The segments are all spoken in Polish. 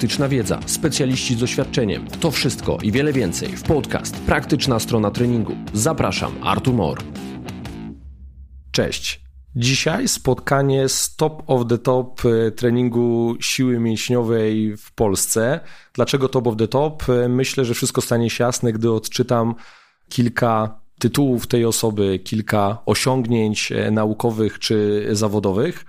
praktyczna wiedza, specjaliści z doświadczeniem. To wszystko i wiele więcej w podcast Praktyczna strona treningu. Zapraszam, Artur Mor. Cześć. Dzisiaj spotkanie z top of the top e, treningu siły mięśniowej w Polsce. Dlaczego top of the top? E, myślę, że wszystko stanie się jasne, gdy odczytam kilka tytułów tej osoby, kilka osiągnięć e, naukowych czy zawodowych.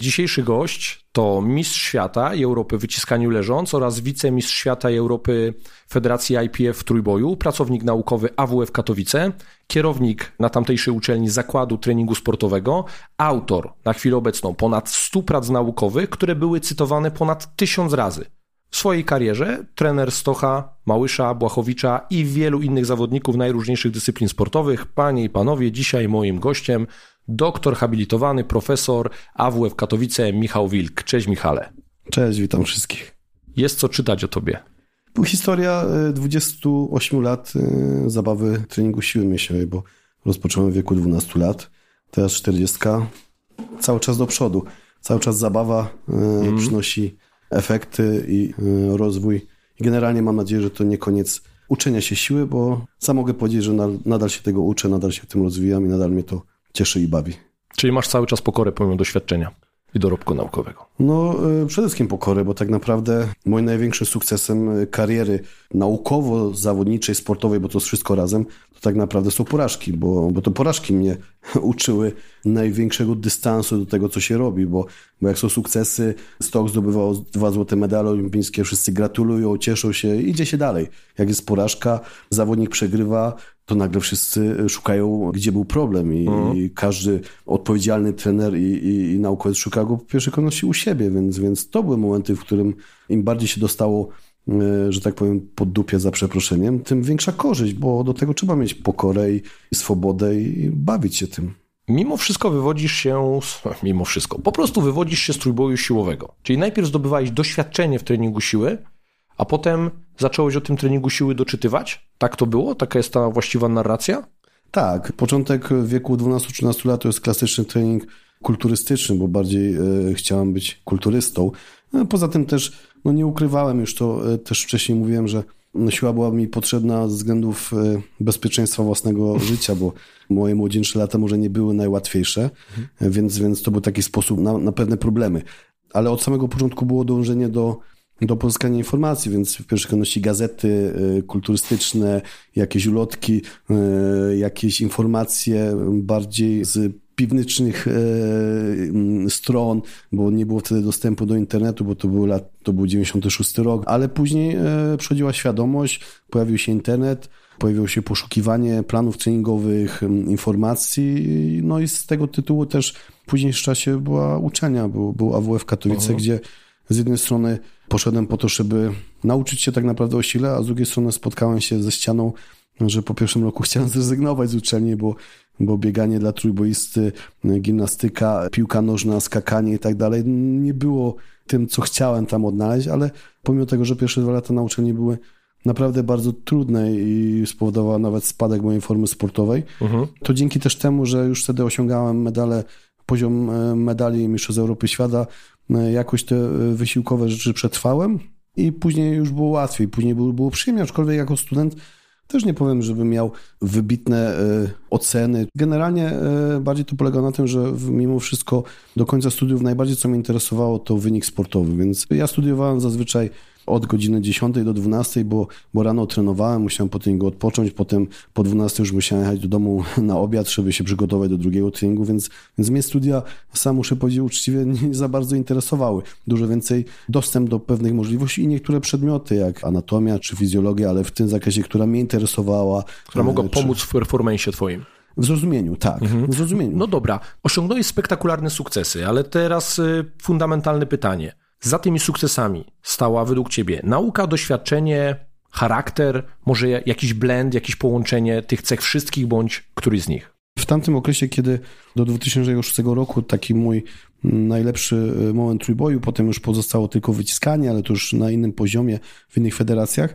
Dzisiejszy gość to mistrz świata i Europy w wyciskaniu leżąc oraz wicemistrz świata i Europy Federacji IPF w trójboju, pracownik naukowy AWF Katowice, kierownik na tamtejszej uczelni Zakładu Treningu Sportowego, autor na chwilę obecną ponad 100 prac naukowych, które były cytowane ponad tysiąc razy. W swojej karierze trener Stocha, Małysza, Błachowicza i wielu innych zawodników najróżniejszych dyscyplin sportowych. Panie i panowie, dzisiaj moim gościem doktor habilitowany, profesor AWF Katowice Michał Wilk. Cześć Michale. Cześć, witam wszystkich. Jest co czytać o tobie. Historia 28 e, lat e, zabawy treningu siły mięśniowej, bo rozpocząłem w wieku 12 lat, teraz 40. Cały czas do przodu. Cały czas zabawa mm. przynosi efekty i rozwój. I generalnie mam nadzieję, że to nie koniec uczenia się siły, bo sam mogę powiedzieć, że nadal się tego uczę, nadal się tym rozwijam i nadal mnie to cieszy i bawi. Czyli masz cały czas pokorę pomimo doświadczenia i dorobku naukowego? No, y, przede wszystkim pokorę, bo tak naprawdę moim największym sukcesem y, kariery naukowo-zawodniczej, sportowej, bo to jest wszystko razem, to tak naprawdę są porażki, bo, bo to porażki mnie uczyły największego dystansu do tego, co się robi, bo, bo jak są sukcesy, Stok zdobywał dwa złote medale olimpijskie, wszyscy gratulują, cieszą się, idzie się dalej. Jak jest porażka, zawodnik przegrywa, to nagle wszyscy szukają, gdzie był problem i, mhm. i każdy odpowiedzialny trener i, i, i, naukowiec szuka go w pierwszej kolejności u siebie, więc, więc to były momenty, w którym im bardziej się dostało że tak powiem, pod dupie za przeproszeniem, tym większa korzyść, bo do tego trzeba mieć pokorę i swobodę i bawić się tym. Mimo wszystko wywodzisz się, mimo wszystko, po prostu wywodzisz się z trójboju siłowego. Czyli najpierw zdobywałeś doświadczenie w treningu siły, a potem zacząłeś o tym treningu siły doczytywać? Tak to było? Taka jest ta właściwa narracja? Tak. Początek wieku 12-13 lat to jest klasyczny trening kulturystyczny, bo bardziej e, chciałem być kulturystą. No, poza tym też no, nie ukrywałem już to, e, też wcześniej mówiłem, że siła była mi potrzebna ze względów e, bezpieczeństwa własnego życia, bo moje młodzieńcze lata może nie były najłatwiejsze, mhm. więc, więc to był taki sposób na, na pewne problemy. Ale od samego początku było dążenie do do pozyskania informacji, więc w pierwszej kolejności gazety y, kulturystyczne, jakieś ulotki, jakieś informacje bardziej z piwniczych y, stron, bo nie było wtedy dostępu do internetu, bo to był, lat, to był 96 rok, ale później przychodziła świadomość, pojawił się internet, pojawiło się poszukiwanie planów treningowych, informacji, no i z tego tytułu też w późniejszym czasie była uczenia, był, był AWF Katowice, gdzie z jednej strony poszedłem po to, żeby nauczyć się tak naprawdę o sile, a z drugiej strony spotkałem się ze ścianą, że po pierwszym roku chciałem zrezygnować z uczelni, bo, bo bieganie dla trójboisty, gimnastyka, piłka nożna, skakanie i tak dalej nie było tym, co chciałem tam odnaleźć, ale pomimo tego, że pierwsze dwa lata na uczelni były naprawdę bardzo trudne i spowodowało nawet spadek mojej formy sportowej, uh-huh. to dzięki też temu, że już wtedy osiągałem medale, poziom e, medali Mistrzostw Europy Świata, E, jakoś te e, wysiłkowe rzeczy przetrwałem i później już było łatwiej, później było, było przyjemnie, aczkolwiek jako student też nie powiem, żebym miał wybitne e, oceny. Generalnie bardziej to polega na tym, że mimo wszystko do końca studiów najbardziej co mnie interesowało to wynik sportowy, więc ja studiowałem zazwyczaj od godziny 10 do 12, bo, bo rano trenowałem, musiałem po treningu odpocząć, potem po 12 już musiałem jechać do domu na obiad, żeby się przygotować do drugiego treningu, więc, więc mnie studia, sam muszę powiedzieć uczciwie, nie za bardzo interesowały. Dużo więcej dostęp do pewnych możliwości i niektóre przedmioty, jak anatomia czy fizjologia, ale w tym zakresie, która mnie interesowała. Która mogła czy... pomóc w performance twoim. W zrozumieniu, tak. Mhm. W zrozumieniu. No dobra, osiągnąłeś spektakularne sukcesy, ale teraz y, fundamentalne pytanie. Za tymi sukcesami stała według Ciebie nauka, doświadczenie, charakter, może jakiś blend, jakieś połączenie tych cech wszystkich, bądź któryś z nich? W tamtym okresie, kiedy do 2006 roku taki mój najlepszy e, moment trójboju, potem już pozostało tylko wyciskanie, ale to już na innym poziomie, w innych federacjach.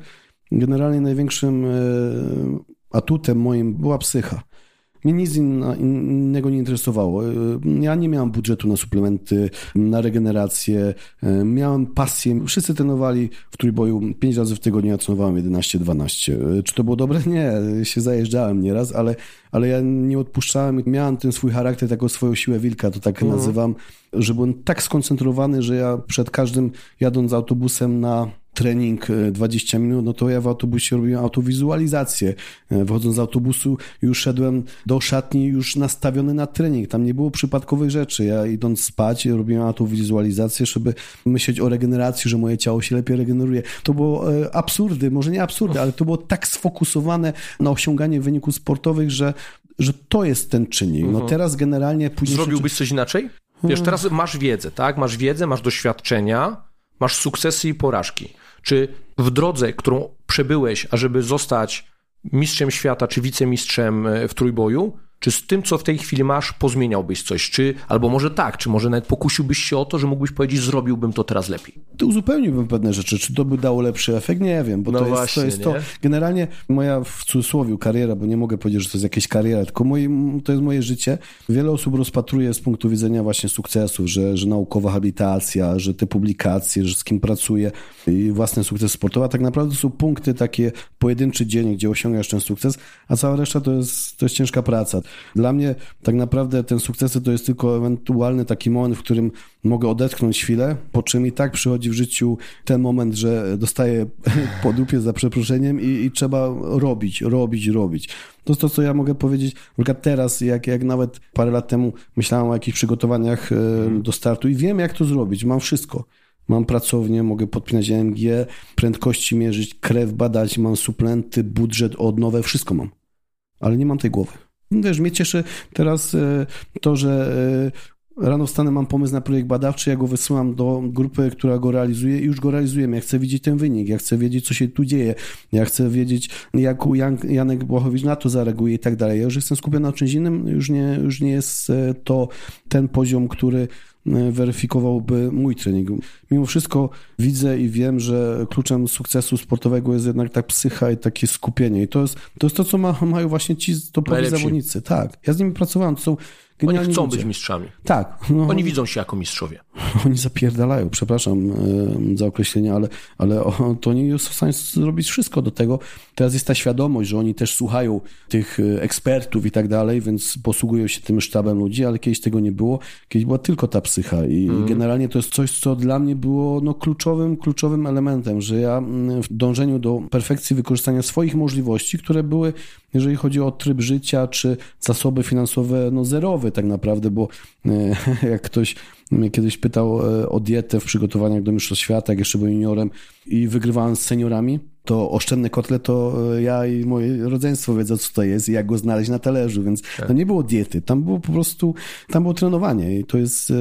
Generalnie największym e, atutem moim była psycha. Mnie nic innego nie interesowało. Ja nie miałem budżetu na suplementy, na regenerację. Miałem pasję. Wszyscy trenowali w trójboju 5 razy w tygodniu, ja trenowałem 11-12. Czy to było dobre? Nie. Się zajeżdżałem nieraz, ale, ale ja nie odpuszczałem. Miałem ten swój charakter, taką swoją siłę wilka, to tak mhm. nazywam, że byłem tak skoncentrowany, że ja przed każdym jadąc autobusem na trening 20 e, minut, no to ja w autobusie robiłem autowizualizację. E, wychodząc z autobusu już szedłem do szatni już nastawiony na trening. Tam nie było przypadkowych rzeczy. Ja idąc spać robiłem autowizualizację, żeby myśleć o regeneracji, że moje ciało się lepiej regeneruje. To było e, absurdy, może nie absurdy, ale to było tak sfokusowane na osiąganie wyników sportowych, że, że to jest ten czynnik. No mhm. teraz generalnie później... Zrobiłbyś coś inaczej? Wiesz, teraz masz wiedzę, tak? Masz wiedzę, masz doświadczenia, masz sukcesy i porażki. Czy w drodze, którą przebyłeś, ażeby zostać mistrzem świata czy wicemistrzem e, w trójboju, czy z tym, co w tej chwili masz, pozmieniałbyś coś? Czy, albo może tak, czy może nawet pokusiłbyś się o to, że mógłbyś powiedzieć, zrobiłbym to teraz lepiej? To uzupełniłbym pewne rzeczy. Czy to by dało lepszy efekt? Nie wiem, bo no to, właśnie, jest, to jest to. Generalnie moja w cudzysłowie kariera, bo nie mogę powiedzieć, że to jest jakaś kariera, tylko moje, to jest moje życie. Wiele osób rozpatruje z punktu widzenia właśnie sukcesów, że, że naukowa habilitacja, że te publikacje, że z kim pracuję i własny sukces sportowy. A tak naprawdę są punkty takie, pojedynczy dzień, gdzie osiągasz ten sukces, a cała reszta to jest, to jest ciężka praca. Dla mnie tak naprawdę ten sukcesy to jest tylko ewentualny taki moment, w którym mogę odetchnąć chwilę, po czym i tak przychodzi w życiu ten moment, że dostaję po dupie za przeproszeniem i, i trzeba robić, robić, robić. To jest to, co ja mogę powiedzieć. Na teraz, jak, jak nawet parę lat temu myślałem o jakichś przygotowaniach mhm. do startu i wiem, jak to zrobić. Mam wszystko. Mam pracownię, mogę podpinać AMG, prędkości mierzyć, krew badać, mam suplenty, budżet, odnowę, wszystko mam. Ale nie mam tej głowy. Wiesz, mnie cieszy teraz e, to, że e, rano wstanę, mam pomysł na projekt badawczy, ja go wysyłam do grupy, która go realizuje i już go realizujemy. Ja chcę widzieć ten wynik, ja chcę wiedzieć, co się tu dzieje, ja chcę wiedzieć, jak Jan, Janek Błachowicz na to zareaguje i tak dalej. Ja już jestem skupiony na czymś innym, już nie, już nie jest e, to ten poziom, który weryfikowałby mój trening. Mimo wszystko widzę i wiem, że kluczem sukcesu sportowego jest jednak ta psycha i takie skupienie. I to jest to, jest to co ma, mają właśnie ci topowi zawodnicy. Tak. Ja z nimi pracowałem. To są oni chcą ludzie. być mistrzami. Tak. No, Oni widzą się jako mistrzowie. Oni zapierdalają, przepraszam za określenie, ale, ale to oni są w stanie zrobić wszystko do tego. Teraz jest ta świadomość, że oni też słuchają tych e, ekspertów i tak dalej, więc posługują się tym sztabem ludzi, ale kiedyś tego nie było. Kiedyś była tylko ta psycha i mm. generalnie to jest coś, co dla mnie było no, kluczowym, kluczowym elementem, że ja w dążeniu do perfekcji wykorzystania swoich możliwości, które były, jeżeli chodzi o tryb życia czy zasoby finansowe, no zerowe tak naprawdę, bo e, jak ktoś mnie kiedyś pytał e, o dietę w przygotowaniach do Mistrzostw Świata, jak jeszcze byłem juniorem i wygrywałem z seniorami, to oszczędny kotlet to e, ja i moje rodzeństwo wiedzą, co to jest i jak go znaleźć na talerzu, więc tak. to nie było diety, tam było po prostu, tam było trenowanie i to jest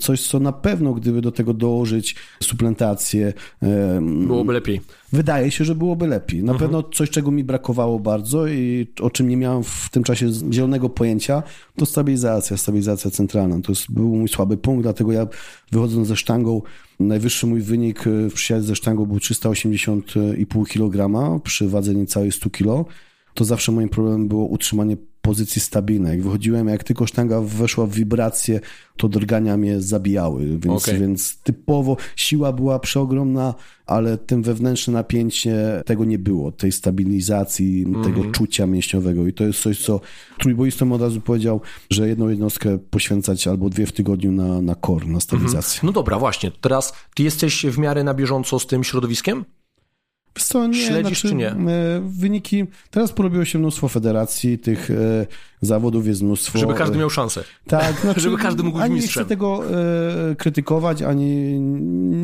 Coś, co na pewno, gdyby do tego dołożyć suplementację. Byłoby lepiej. Wydaje się, że byłoby lepiej. Na mhm. pewno coś, czego mi brakowało bardzo i o czym nie miałem w tym czasie zielonego pojęcia, to stabilizacja, stabilizacja centralna. To jest, był mój słaby punkt, dlatego ja wychodząc ze sztangą, najwyższy mój wynik w przyjaźni ze sztangą był 380,5 kg przy wadze niecałej 100 kg. To zawsze moim problemem było utrzymanie pozycji stabilnej. Jak wychodziłem, jak tylko sztanga weszła w wibrację, to drgania mnie zabijały, więc, okay. więc typowo siła była przeogromna, ale tym wewnętrzne napięcie tego nie było, tej stabilizacji, mm -hmm. tego czucia mięśniowego i to jest coś, co trójboistom od razu powiedział, że jedną jednostkę poświęcać albo dwie w tygodniu na, na core, na stabilizację. Mm -hmm. No dobra, właśnie, teraz ty jesteś w miarę na bieżąco z tym środowiskiem? Co, nie, Śledzisz znaczy, czy nie? E, wyniki, teraz porobiło się mnóstwo federacji, tych e, zawodów jest mnóstwo. Żeby każdy miał szansę. Tak. Znaczy, Żeby każdy mógł być ani mistrzem. nie chcę tego e, krytykować, ani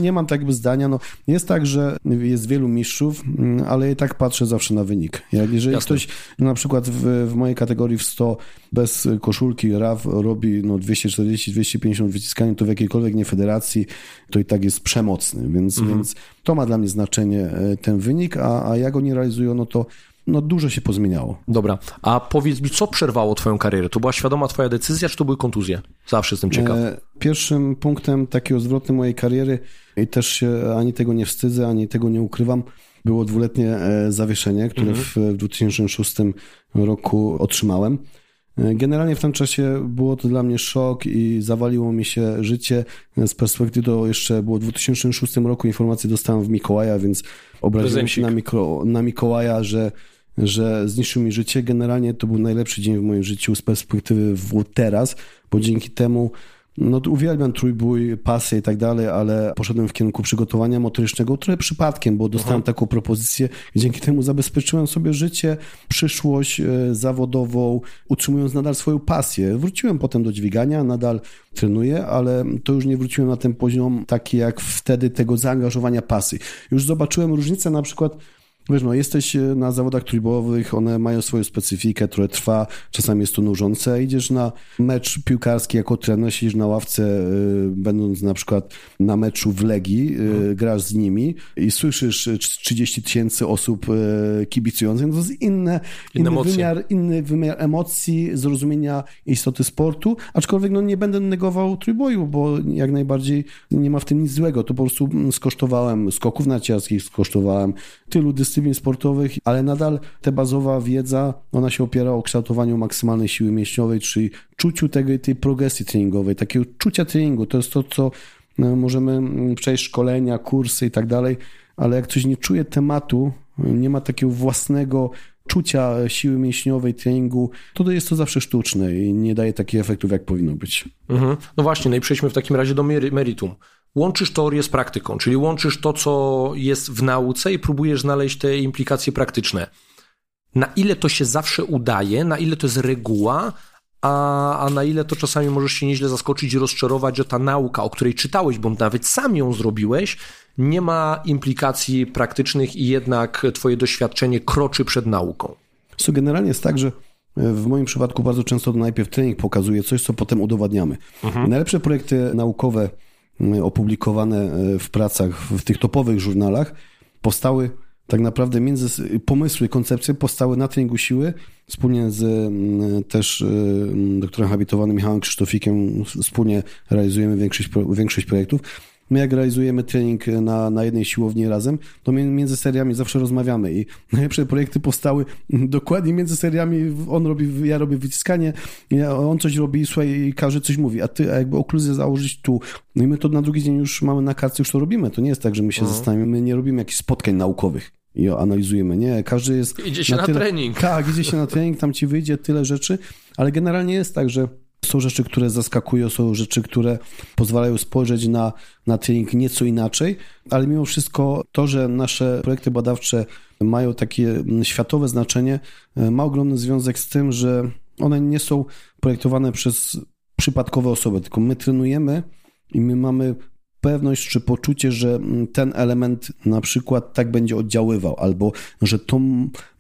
nie mam takiego zdania. No, jest tak, że jest wielu mistrzów, mm, ale i tak patrzę zawsze na wynik. Jak jeżeli Jasne. ktoś na przykład w, w mojej kategorii w 100 bez koszulki RAW robi no, 240-250 wyciskania, to w jakiejkolwiek nie federacji to i tak jest przemocny, więc, mhm. więc to ma dla mnie znaczenie e, ten wynik, a, a ja go nie realizuję, no to no dużo się pozmieniało. Dobra, a powiedz mi, co przerwało twoją karierę? To była świadoma twoja decyzja, czy to były kontuzje? Zawsze jestem ciekaw. E, pierwszym punktem takiego zwrotu mojej kariery i też się ani tego nie wstydzę, ani tego nie ukrywam, było dwuletnie e, zawieszenie, które mhm. w 2006 roku otrzymałem. Generalnie w tym czasie było to dla mnie szok i zawaliło mi się życie. Z perspektywy to jeszcze było w 2006 roku informację dostałem w Mikołaja, więc obraziłem się na, mikro, na Mikołaja, że, że zniszczył mi życie. Generalnie to był najlepszy dzień w moim życiu z perspektywy w teraz, bo dzięki temu no uwielbiam trójbój, pasy i tak dalej, ale poszedłem w kierunku przygotowania motorycznego trochę przypadkiem, bo dostałem Aha. taką propozycję i dzięki temu zabezpieczyłem sobie życie, przyszłość e, zawodową, utrzymując nadal swoją pasję. Wróciłem potem do dźwigania, nadal trenuję, ale to już nie wróciłem na ten poziom taki jak wtedy tego zaangażowania pasy. Już zobaczyłem różnicę na przykład Wiesz, no, jesteś e, na zawodach trójbołowych, one mają swoją specyfikę, która trwa, czasami jest to nużące. Idziesz na mecz piłkarski jako trener, siedzisz na ławce, y, będąc na przykład na meczu w Legii, y, grasz z nimi i słyszysz 30 tysięcy osób kibicujących, no to jest inne, inny, wymiar, inny wymiar emocji, zrozumienia istoty sportu, aczkolwiek no, nie będę negował trójboju, bo jak najbardziej nie ma w tym nic złego. To po prostu mm, skosztowałem skoków narciarskich, skosztowałem tylu dyscyplin, dyscyplin sportowych, ale nadal ta bazowa wiedza, ona się opiera o kształtowaniu maksymalnej siły mięśniowej, czyli czuciu tego, tej progresji treningowej, takiego czucia treningu. To jest to, co no, możemy mm, przejść szkolenia, kursy i tak dalej, ale jak ktoś nie czuje tematu, nie ma takiego własnego czucia siły mięśniowej, treningu, to jest to zawsze sztuczne i nie daje takich efektów, jak powinno być. Mhm. No właśnie, no i przejdźmy w takim razie do meritum łączysz teorię z praktyką, czyli łączysz to, co jest w nauce i próbujesz znaleźć te implikacje praktyczne. Na ile to się zawsze udaje, na ile to jest reguła, a, a na ile to czasami możesz się nieźle zaskoczyć i rozczarować, że ta nauka, o której czytałeś, bo nawet sam ją zrobiłeś, nie ma implikacji praktycznych i jednak twoje doświadczenie kroczy przed nauką. So, generalnie jest tak, że w moim przypadku bardzo często to najpierw trening pokazuje coś, co potem udowadniamy. Mhm. Najlepsze projekty naukowe opublikowane e, w pracach w tych topowych żurnalach, powstały tak naprawdę między pomysły, koncepcje powstały na treningu siły. Wspólnie z też e, doktorem habilitowanym Michałem Krzysztofikiem wspólnie realizujemy większość, większość projektów. My jak realizujemy trening na, na jednej siłowni razem, to między seriami zawsze rozmawiamy i najlepsze projekty powstały dokładnie między seriami. On robi, ja robię wyciskanie, on coś robi, słuchaj, i każdy coś mówi, a ty a jakby okluzję założyć tu. No i my to na drugi dzień już mamy na kartce, już to robimy. To nie jest tak, że my się mhm. zastanawiamy, my nie robimy jakichś spotkań naukowych i analizujemy. Nie, każdy jest. Idzie się na, na tyle... trening. Tak, idzie się na trening, tam ci wyjdzie tyle rzeczy, ale generalnie jest tak, że są rzeczy, które zaskakują, są rzeczy, które pozwalają spojrzeć na, na trening nieco inaczej, ale mimo wszystko to, że nasze projekty badawcze mają takie światowe znaczenie, e, ma ogromny związek z tym, że one nie są projektowane przez przypadkowe osoby, tylko my trenujemy i my mamy pewność czy poczucie, że mm, ten element na przykład tak będzie oddziaływał, albo że to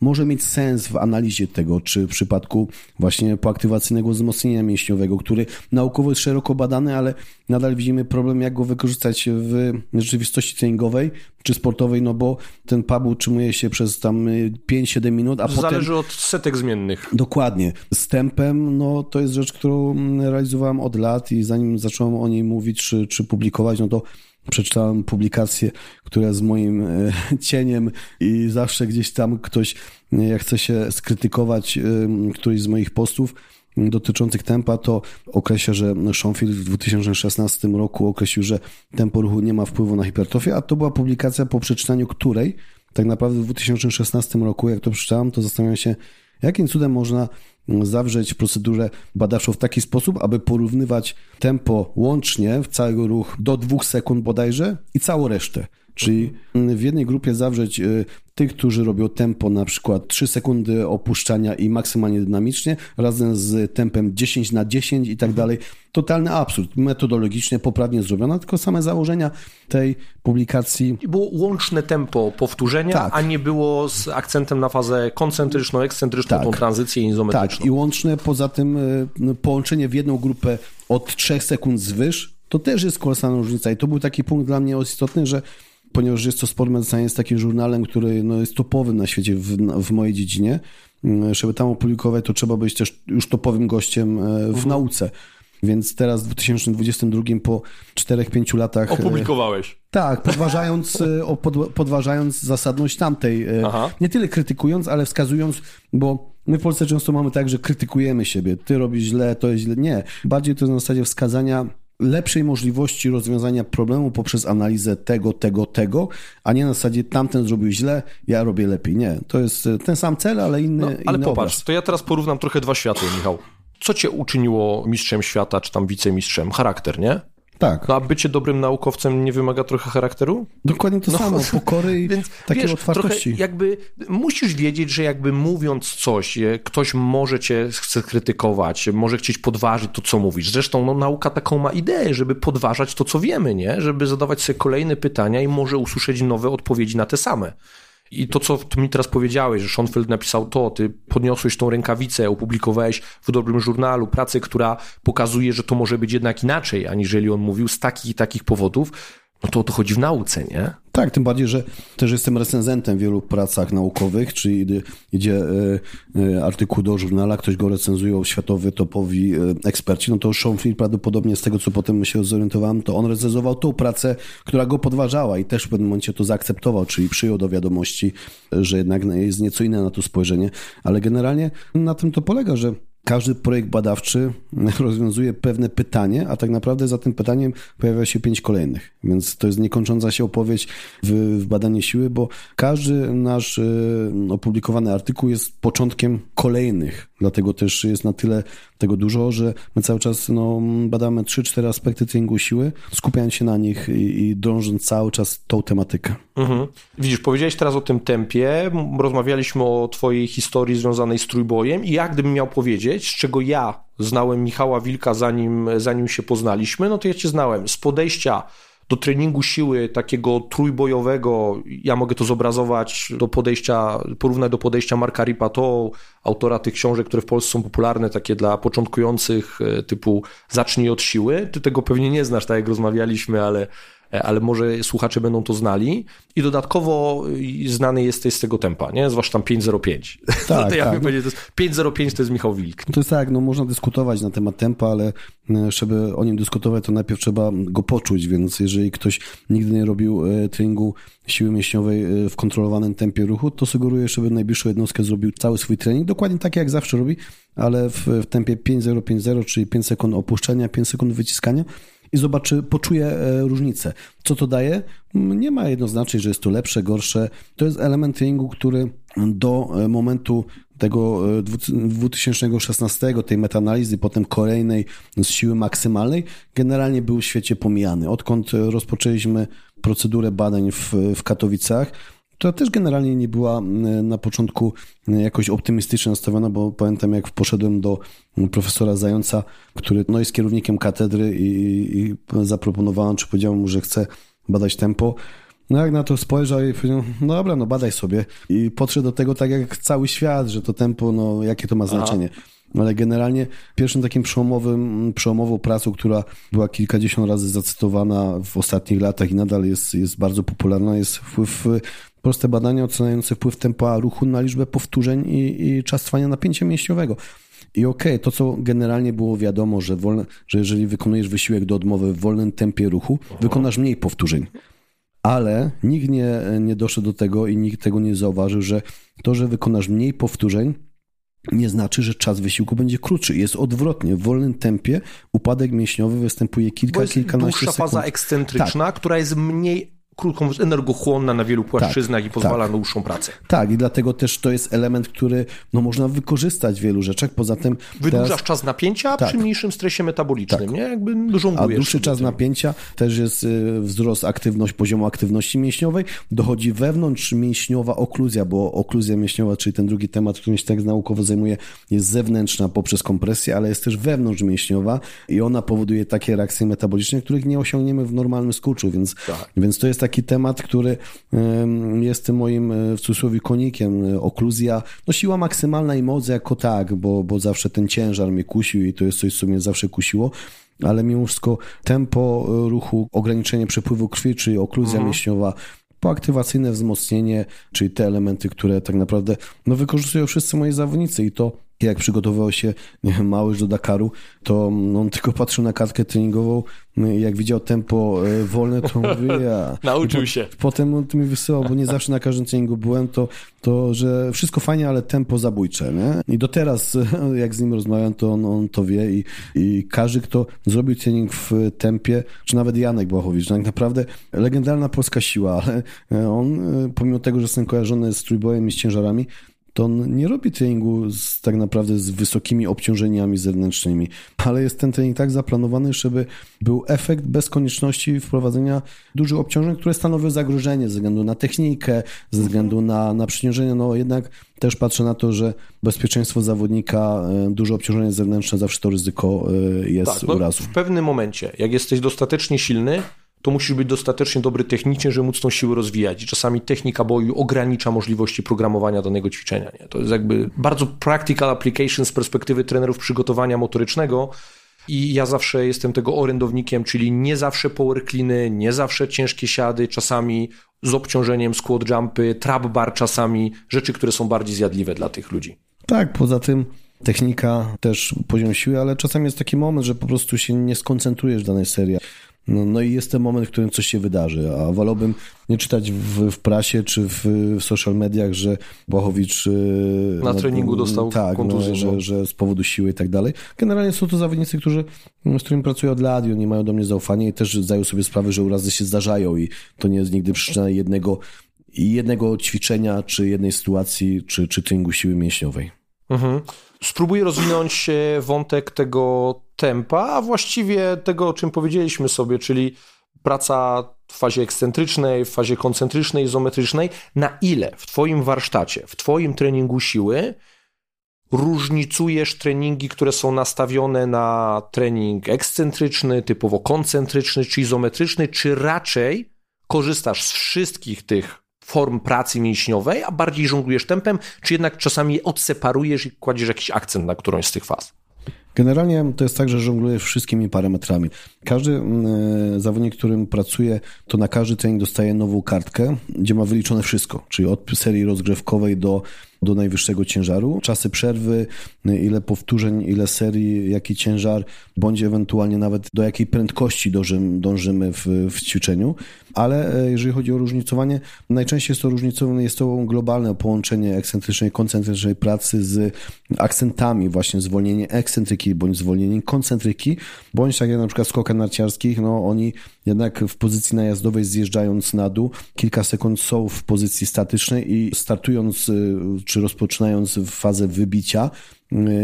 może mieć sens w analizie tego, czy w przypadku właśnie poaktywacyjnego wzmocnienia mięśniowego, który naukowo jest szeroko badany, ale nadal widzimy problem, jak go wykorzystać w rzeczywistości treningowej czy sportowej, no bo ten pub utrzymuje się przez tam 5-7 minut, a Zależy potem... Zależy od setek zmiennych. Dokładnie. Z tempem, no to jest rzecz, którą realizowałem od lat i zanim zacząłem o niej mówić czy, czy publikować, no to przeczytałem publikację, która z moim e, cieniem i zawsze gdzieś tam ktoś, e, jak chce się skrytykować e, któryś z moich postów, dotyczących tempa, to określa, że Schoenfield w 2016 roku określił, że tempo ruchu nie ma wpływu na hipertrofię, a to była publikacja po przeczytaniu której tak naprawdę w 2016 roku, jak to przeczytałem, to zastanawiam się, jakim cudem można zawrzeć procedurę badawczą w taki sposób, aby porównywać tempo łącznie w całego ruch do dwóch sekund bodajże i całą resztę. Czyli w jednej grupie zawrzeć y, tych, którzy robią tempo na przykład 3 sekundy opuszczania i maksymalnie dynamicznie, razem z tempem 10 na 10 i tak dalej. Totalny absurd. Metodologicznie poprawnie zrobione, tylko same założenia tej publikacji. I było łączne tempo powtórzenia, tak. a nie było z akcentem na fazę koncentryczną, ekscentryczną, tak. tą tranzycję izometryczną. Tak, i łączne poza tym y, no, połączenie w jedną grupę od 3 sekund zwyż, to też jest kolosalna różnica. I to był taki punkt dla mnie istotny, że ponieważ jest to Sport Medicine, jest takim żurnalem, który no, jest topowym na świecie w, w mojej dziedzinie. Mm, żeby tam opublikować, to trzeba być też już topowym gościem e, w mhm. nauce. Więc teraz w 2022 po 4-5 latach. E, Opublikowałeś. Tak, podważając, e, podważając zasadność tamtej. Aha. Nie tyle krytykując, ale wskazując, bo My w Polsce często mamy tak, że krytykujemy siebie. Ty robisz źle, to jest źle. Nie. Bardziej to jest na zasadzie wskazania lepszej możliwości rozwiązania problemu poprzez analizę tego, tego, tego, a nie na zasadzie tamten zrobił źle, ja robię lepiej. Nie, to jest e, ten sam cel, ale inny, no, ale inny popatrz, obraz. to ja teraz porównam trochę dwa światy, Michał. Co cię uczyniło mistrzem świata, czy tam wicemistrzem? Charakter, nie? Tak. No a bycie dobrym naukowcem nie wymaga trochę charakteru? Dokładnie to No, samo, pokory i Więc takiej wiesz, otwartości. Trochę jakby musisz wiedzieć, że jakby mówiąc coś, ktoś może cię chce krytykować, może chcieć podważyć to, co mówisz. Zresztą no, nauka taką ma ideę, żeby podważać to, co wiemy, nie? Żeby zadawać sobie kolejne pytania i może usłyszeć nowe odpowiedzi na te same. I to, co ty mi teraz powiedziałeś, że Schoenfeld napisał to, ty podniosłeś tą rękawicę, opublikowałeś w dobrym żurnalu pracę, która pokazuje, że to może być jednak inaczej, aniżeli on mówił z takich i takich powodów, no to o to chodzi w nauce, nie? Tak, tym bardziej, że też jestem recenzentem w wielu pracach naukowych, czyli idzie, e, e, artykuł do żurnala, ktoś go recenzuje, światowy, topowi e, eksperci, no to Schoenfeld prawdopodobnie z tego, co potem się zorientowałem, to on recenzował tą pracę, która go podważała i też w pewnym momencie to zaakceptował, czyli przyjął do wiadomości, że jednak jest nieco inne na to spojrzenie, ale generalnie na tym to polega, że każdy projekt badawczy rozwiązuje pewne pytanie, a tak naprawdę za tym pytaniem pojawia się pięć kolejnych. Więc to jest niekończąca się opowieść w, w badanie siły, bo każdy nasz y, opublikowany artykuł jest początkiem kolejnych. Dlatego też jest na tyle tego dużo, że my cały czas no, badamy trzy, cztery aspekty treningu siły, skupiając się na nich i, i drążąc cały czas tą tematykę. Mhm. Widzisz, powiedziałeś teraz o tym tempie, rozmawialiśmy o twojej historii związanej z trójbojem i jak gdybym miał powiedzieć, z czego ja znałem Michała Wilka zanim, zanim się poznaliśmy, no to ja cię znałem z podejścia do treningu siły takiego trójbojowego, ja mogę to zobrazować do podejścia, porównać do podejścia Marka Ripato, autora tych książek, które w Polsce są popularne, takie dla początkujących, typu zacznij od siły. Ty tego pewnie nie znasz, tak jak rozmawialiśmy, ale ale może słuchacze będą to znali. I dodatkowo znany jesteś z tego tempa, nie? Zwłaszcza tam 5.05. Tak, no to ja tak. powiedział, to jest 5.05 to jest Michał Wilk. To jest tak, no można dyskutować na temat tempa, ale żeby o nim dyskutować, to najpierw trzeba go poczuć, więc jeżeli ktoś nigdy nie robił treningu siły mięśniowej w kontrolowanym tempie ruchu, to sugeruję, żeby najbliższą jednostkę zrobił cały swój trening, dokładnie tak jak zawsze robi, ale w, w tempie 5.050, czyli 5 sekund opuszczenia, 5 sekund wyciskania i zobaczy, poczuje różnicę. Co to daje? Nie ma jednoznacznie, że jest to lepsze, gorsze. To jest element treningu, który do momentu tego 2016, tej metaanalizy, potem kolejnej z siły maksymalnej, generalnie był w świecie pomijany. Odkąd rozpoczęliśmy procedurę badań w, w Katowicach, która też generalnie nie była na początku jakoś optymistycznie nastawiona, bo pamiętam jak poszedłem do profesora Zająca, który no, jest kierownikiem katedry i, i zaproponowałem, czy powiedziałem mu, że chcę badać tempo. No jak na to spojrzał i powiedział, no dobra, no badaj sobie. I podszedł do tego tak jak cały świat, że to tempo, no jakie to ma znaczenie. Aha ale generalnie pierwszym takim przełomowym, przełomową pracą, która była kilkadziesiąt razy zacytowana w ostatnich latach i nadal jest, jest bardzo popularna, jest wpływ, proste badania oceniające wpływ tempa ruchu na liczbę powtórzeń i, i czas trwania napięcia mięśniowego. I okej, okay, to co generalnie było wiadomo, że, wolne, że jeżeli wykonujesz wysiłek do odmowy w wolnym tempie ruchu, wykonasz mniej powtórzeń. Ale nikt nie, nie doszedł do tego i nikt tego nie zauważył, że to, że wykonasz mniej powtórzeń, nie znaczy, że czas wysiłku będzie krótszy. Jest odwrotnie. W wolnym tempie upadek mięśniowy występuje kilka, Bo jest kilkanaście dłuższa sekund. faza ekscentryczna, tak. która jest mniej krótką, energochłonna na wielu płaszczyznach tak, i pozwala tak. na dłuższą pracę. Tak, i dlatego też to jest element, który no, można wykorzystać w wielu rzeczach. Poza tym. Wydłużasz teraz... czas napięcia tak. przy mniejszym stresie metabolicznym, tak. nie? Jakby żonglujesz. A dłuższy czas tym. napięcia też jest y, wzrost aktywność, poziomu aktywności mięśniowej. Dochodzi wewnątrz mięśniowa okluzja, bo okluzja mięśniowa, czyli ten drugi temat, którym się tak naukowo zajmuje, jest zewnętrzna poprzez kompresję, ale jest też wewnątrz mięśniowa i ona powoduje takie reakcje metaboliczne, których nie osiągniemy w normalnym skurczu, więc, tak. więc to jest taki temat, który jest tym moim e, w cudzysłowie konikiem, okluzja. No siła maksymalna i moc jako tak, bo, bo zawsze ten ciężar mnie kusił i to jest coś, co mnie zawsze kusiło ale mimo wszystko tempo e, ruchu, ograniczenie przepływu krwi, czyli okluzja mhm. mięśniowa, poaktywacyjne wzmocnienie, czyli te elementy, które tak naprawdę no, wykorzystują wszyscy moi zawodnicy i to jak przygotowywał się Małysz do Dakaru, to on tylko patrzył na kartkę treningową, jak widział tempo e, wolne, to mówi, ja. Nauczył się. Potem on mi wysyłał, bo nie zawsze na każdym treningu byłem, to, to że wszystko fajnie, ale tempo zabójcze, nie? I do teraz, jak z nim rozmawiam, to on, on to wie i, i każdy, kto zrobił trening w tempie, czy nawet Janek Błachowicz, tak naprawdę legendarna polska siła, ale on, e, pomimo tego, że jestem kojarzony z trójbojem i z ciężarami, to on nie robi treningu z, tak naprawdę z wysokimi obciążeniami zewnętrznymi, ale jest ten trening tak zaplanowany, żeby był efekt bez konieczności wprowadzenia dużych obciążeń, które stanowią zagrożenie ze względu na technikę, ze względu na, na przyciążenie. No jednak też patrzę na to, że bezpieczeństwo zawodnika, e, duże obciążenie zewnętrzne, zawsze to ryzyko e, jest tak, no, urazu. W pewnym momencie, jak jesteś dostatecznie silny, to musisz być dostatecznie dobry technicznie, żeby móc tą siłę rozwijać. I czasami technika boju ogranicza możliwości programowania danego ćwiczenia. Nie? To jest jakby bardzo practical application z perspektywy trenerów przygotowania motorycznego. I ja zawsze jestem tego orędownikiem, czyli nie zawsze power cleany, nie zawsze ciężkie siady, czasami z obciążeniem squat jumpy, trap bar czasami, rzeczy, które są bardziej zjadliwe dla tych ludzi. Tak, poza tym technika też poziom siły, ale czasami jest taki moment, że po prostu się nie skoncentrujesz w danej serii. No, no i jest ten moment, w którym coś się wydarzy, a wolałbym nie czytać w, w prasie czy w, w, social mediach, że Błachowicz... Y, Na no, treningu dostał tak, kontuzję. No, że, że z powodu siły i tak dalej. Generalnie są to zawodnicy, którzy, z którymi pracuję od lat i oni mają do mnie zaufanie i też zdają sobie sprawę, że urazy się zdarzają i to nie jest nigdy przyczyna jednego, jednego ćwiczenia, czy jednej sytuacji, czy, czy treningu siły mięśniowej. Mhm. Spróbuję rozwinąć wątek tego tempa, a właściwie tego, o czym powiedzieliśmy sobie, czyli praca w fazie ekscentrycznej, w fazie koncentrycznej, izometrycznej. Na ile w Twoim warsztacie, w Twoim treningu siły różnicujesz treningi, które są nastawione na trening ekscentryczny, typowo koncentryczny czy izometryczny, czy raczej korzystasz z wszystkich tych form pracy mięśniowej, a bardziej żonglujesz tempem, czy jednak czasami je odseparujesz i kładziesz jakiś akcent na którąś z tych faz? Generalnie to jest tak, że żongluję wszystkimi parametrami. Każdy mm, e, zawodnik, którym pracuję, to na każdy trening dostaje nową kartkę, gdzie ma wyliczone wszystko, czyli od serii rozgrzewkowej do do najwyższego ciężaru. Czasy przerwy, ile powtórzeń, ile serii, jaki ciężar, bądź ewentualnie nawet do jakiej prędkości dążymy, dążymy w, w ćwiczeniu. Ale e, jeżeli chodzi o różnicowanie, najczęściej jest to różnicowane, jest to globalne połączenie ekscentrycznej, koncentrycznej pracy z akcentami, właśnie zwolnienie ekscentryki bądź zwolnienie koncentryki, bądź tak jak na przykład skokach narciarskich, no oni jednak w pozycji najazdowej zjeżdżając na dół, kilka sekund są w pozycji statycznej i startując y, czy rozpoczynając fazę wybicia,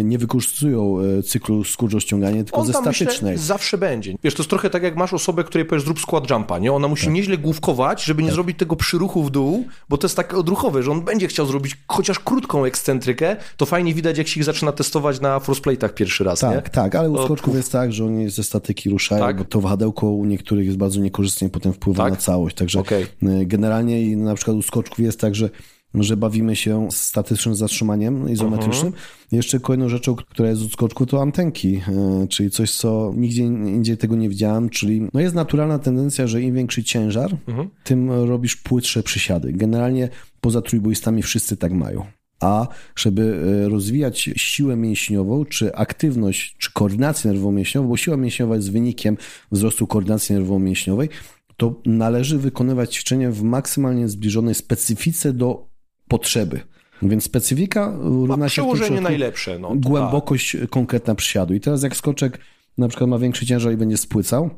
nie wykorzystują y, cyklu skurczo-ściągania, tylko On ze statycznej. Myślę, zawsze będzie. Wiesz, to jest trochę tak jak masz osobę, której powiesz zrób skład jumpa, nie? Ona musi tak. nieźle główkować, żeby nie tak. zrobić tego przyruchu w dół, bo to jest tak odruchowe, że on będzie chciał zrobić chociaż krótką ekscentrykę, to fajnie widać, jak się ich zaczyna testować na frostplate'ach pierwszy raz, Tak, nie? tak, ale u skoczków jest tak, że oni ze statyki ruszają, tak? bo to wahadełko u niektórych jest bardzo niekorzystnie potem wpływa tak? na całość, także okay. generalnie i na przykład u skoczków jest tak, że że bawimy się z statycznym zatrzymaniem izometrycznym. Uh-huh. Jeszcze kolejną rzeczą, która jest w skoczku, to antenki, e, czyli coś, co nigdzie indziej tego nie widziałem, czyli no jest naturalna tendencja, że im większy ciężar, uh-huh. tym robisz płytsze przysiady. Generalnie poza trójbójstami wszyscy tak mają. A żeby e, rozwijać siłę mięśniową, czy aktywność, czy koordynację nerwowo-mięśniową, bo siła mięśniowa jest wynikiem wzrostu koordynacji nerwowo-mięśniowej, to należy wykonywać ćwiczenia w maksymalnie zbliżonej specyfice do potrzeby. Więc specyfika równa się przełożenie najlepsze. No, głębokość tak. konkretna przysiadu. I teraz jak skoczek na przykład ma większy ciężar i będzie spłycał,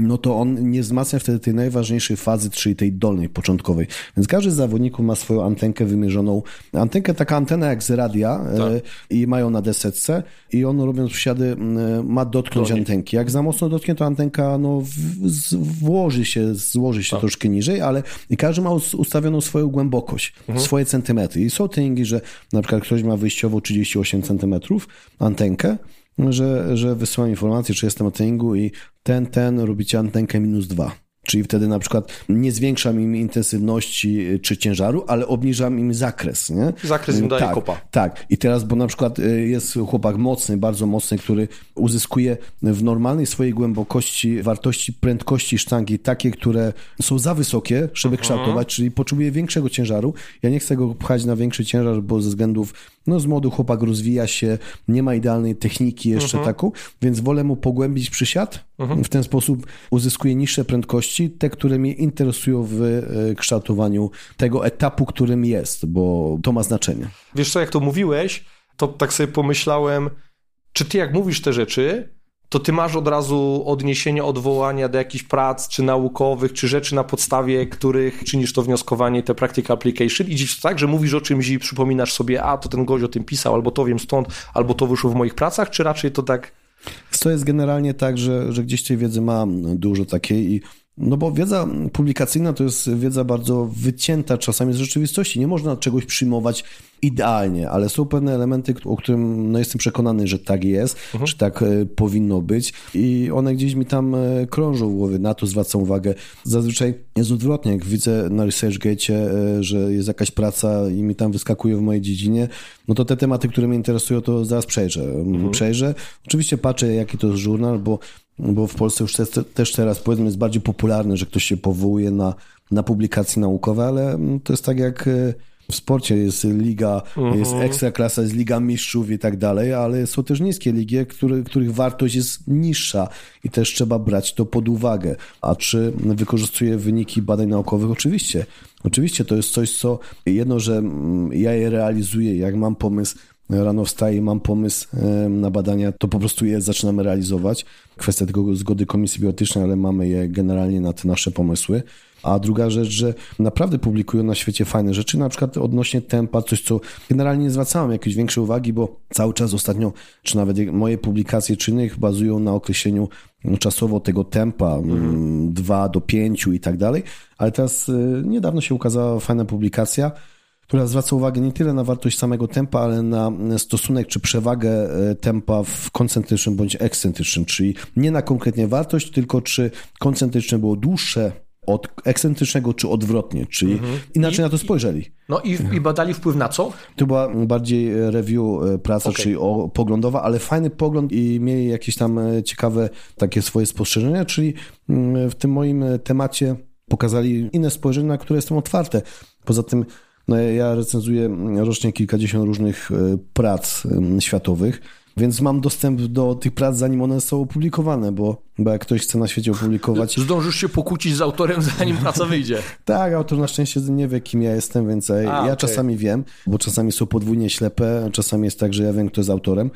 no to on nie wzmacnia wtedy tej najważniejszej fazy, czyli tej dolnej, początkowej. Więc każdy z zawodników ma swoją antenkę wymierzoną. Antenkę, taka antena jak z radia e, tak. i mają na desetce i on robiąc przysiady ma dotknąć antenki. Jak za mocno dotknie, to antenka no, włoży się, złoży się tak. troszkę niżej, ale każdy ma ustawioną swoją głębokość, mhm. swoje centymetry. I są treningi, że na przykład ktoś ma wyjściowo 38 centymetrów antenkę, że, że wysyłam informację, czy jestem na treningu i ten, ten robicie antenkę minus dwa. Czyli wtedy na przykład nie zwiększam im intensywności y, czy ciężaru, ale obniżam im zakres. Nie? Zakres im daje tak, kopa. Tak. I teraz, bo na przykład y, jest chłopak mocny, bardzo mocny, który uzyskuje w normalnej swojej głębokości wartości prędkości sztangi takie, które są za wysokie, żeby mhm. kształtować, czyli potrzebuje większego ciężaru. Ja nie chcę go pchać na większy ciężar, bo ze względów no z młodu chłopak rozwija się, nie ma idealnej techniki jeszcze mhm. taką, więc wolę mu pogłębić przysiad. Mhm. W ten sposób uzyskuję niższe prędkości, te, które mnie interesują w e, kształtowaniu tego etapu, którym jest, bo to ma znaczenie. Wiesz co, jak to mówiłeś, to tak sobie pomyślałem, czy ty jak mówisz te rzeczy, to ty masz od razu odniesienie, odwołania do jakichś prac, czy naukowych, czy rzeczy na podstawie których czynisz to wnioskowanie, te practical application i dziś tak, że mówisz o czymś i przypominasz sobie, a to ten gość o tym pisał, albo to wiem stąd, albo to wyszło w moich pracach, czy raczej to tak... To jest generalnie tak, że, że gdzieś tej wiedzy mam dużo takiej i no bo wiedza publikacyjna to jest wiedza bardzo wycięta czasami z rzeczywistości. Nie można czegoś przyjmować idealnie, ale są pewne elementy, o którym no, jestem przekonany, że tak jest, mhm. że tak e, powinno być i one gdzieś mi tam e, krążą w głowie, na to zwracam uwagę. Zazwyczaj jest odwrotnie, jak widzę na ResearchGate, e, że jest jakaś praca i mi tam wyskakuje w mojej dziedzinie, no to te tematy, które mnie interesują, to zaraz przejrzę. Mhm. Przejrzę. Oczywiście patrzę, jaki to jest żurnal, bo bo w Polsce już też teraz powiedzmy jest bardziej popularne, że ktoś się powołuje na, na publikacje naukowe, ale to jest tak jak e, w sporcie jest liga, mhm. jest ekstraklasa, jest liga mistrzów i tak dalej, ale są też niskie ligi, które, których wartość jest niższa i też trzeba brać to pod uwagę. A czy wykorzystuje wyniki badań naukowych? Oczywiście. Oczywiście to jest coś, co jedno, że ja je realizuję, jak mam pomysł, rano wstaję i mam pomysł na badania, to po prostu je zaczynamy realizować. Kwestia tylko zgody komisji biotycznej, ale mamy je generalnie na te nasze pomysły. A druga rzecz, że naprawdę publikują na świecie fajne rzeczy, na przykład odnośnie tempa, coś co generalnie nie zwracałem jakiejś większej uwagi, bo cały czas ostatnio, czy nawet moje publikacje czy innych bazują na określeniu czasowo tego tempa, mhm. 2 do 5 i tak dalej, ale teraz y, niedawno się ukazała fajna publikacja, która zwraca uwagę nie tyle na wartość samego tempa, ale na stosunek czy przewagę e, tempa w koncentrycznym bądź ekscentrycznym, czyli nie na konkretnie wartość, tylko czy koncentryczne było dłuższe od ekscentrycznego, czy odwrotnie, czyli mhm. inaczej I, na to spojrzeli. No i, i badali wpływ na co? To była bardziej review e, praca, okay. czyli o, poglądowa, ale fajny pogląd i mieli jakieś tam e, ciekawe takie swoje spostrzeżenia, czyli mm, w tym moim temacie pokazali inne spojrzenie, na które jestem otwarte. Poza tym ja recenzuję rocznie kilkadziesiąt różnych e, prac światowych, więc mam dostęp do tych prac, zanim one są opublikowane, bo, bo jak ktoś chce na świecie opublikować... Zdążysz się pokłócić z autorem, zanim praca wyjdzie. tak, autor na szczęście nie wie, kim ja jestem, więc A, ja okay. czasami wiem, bo czasami są podwójnie ślepe, czasami jest tak, że ja wiem, kto jest autorem,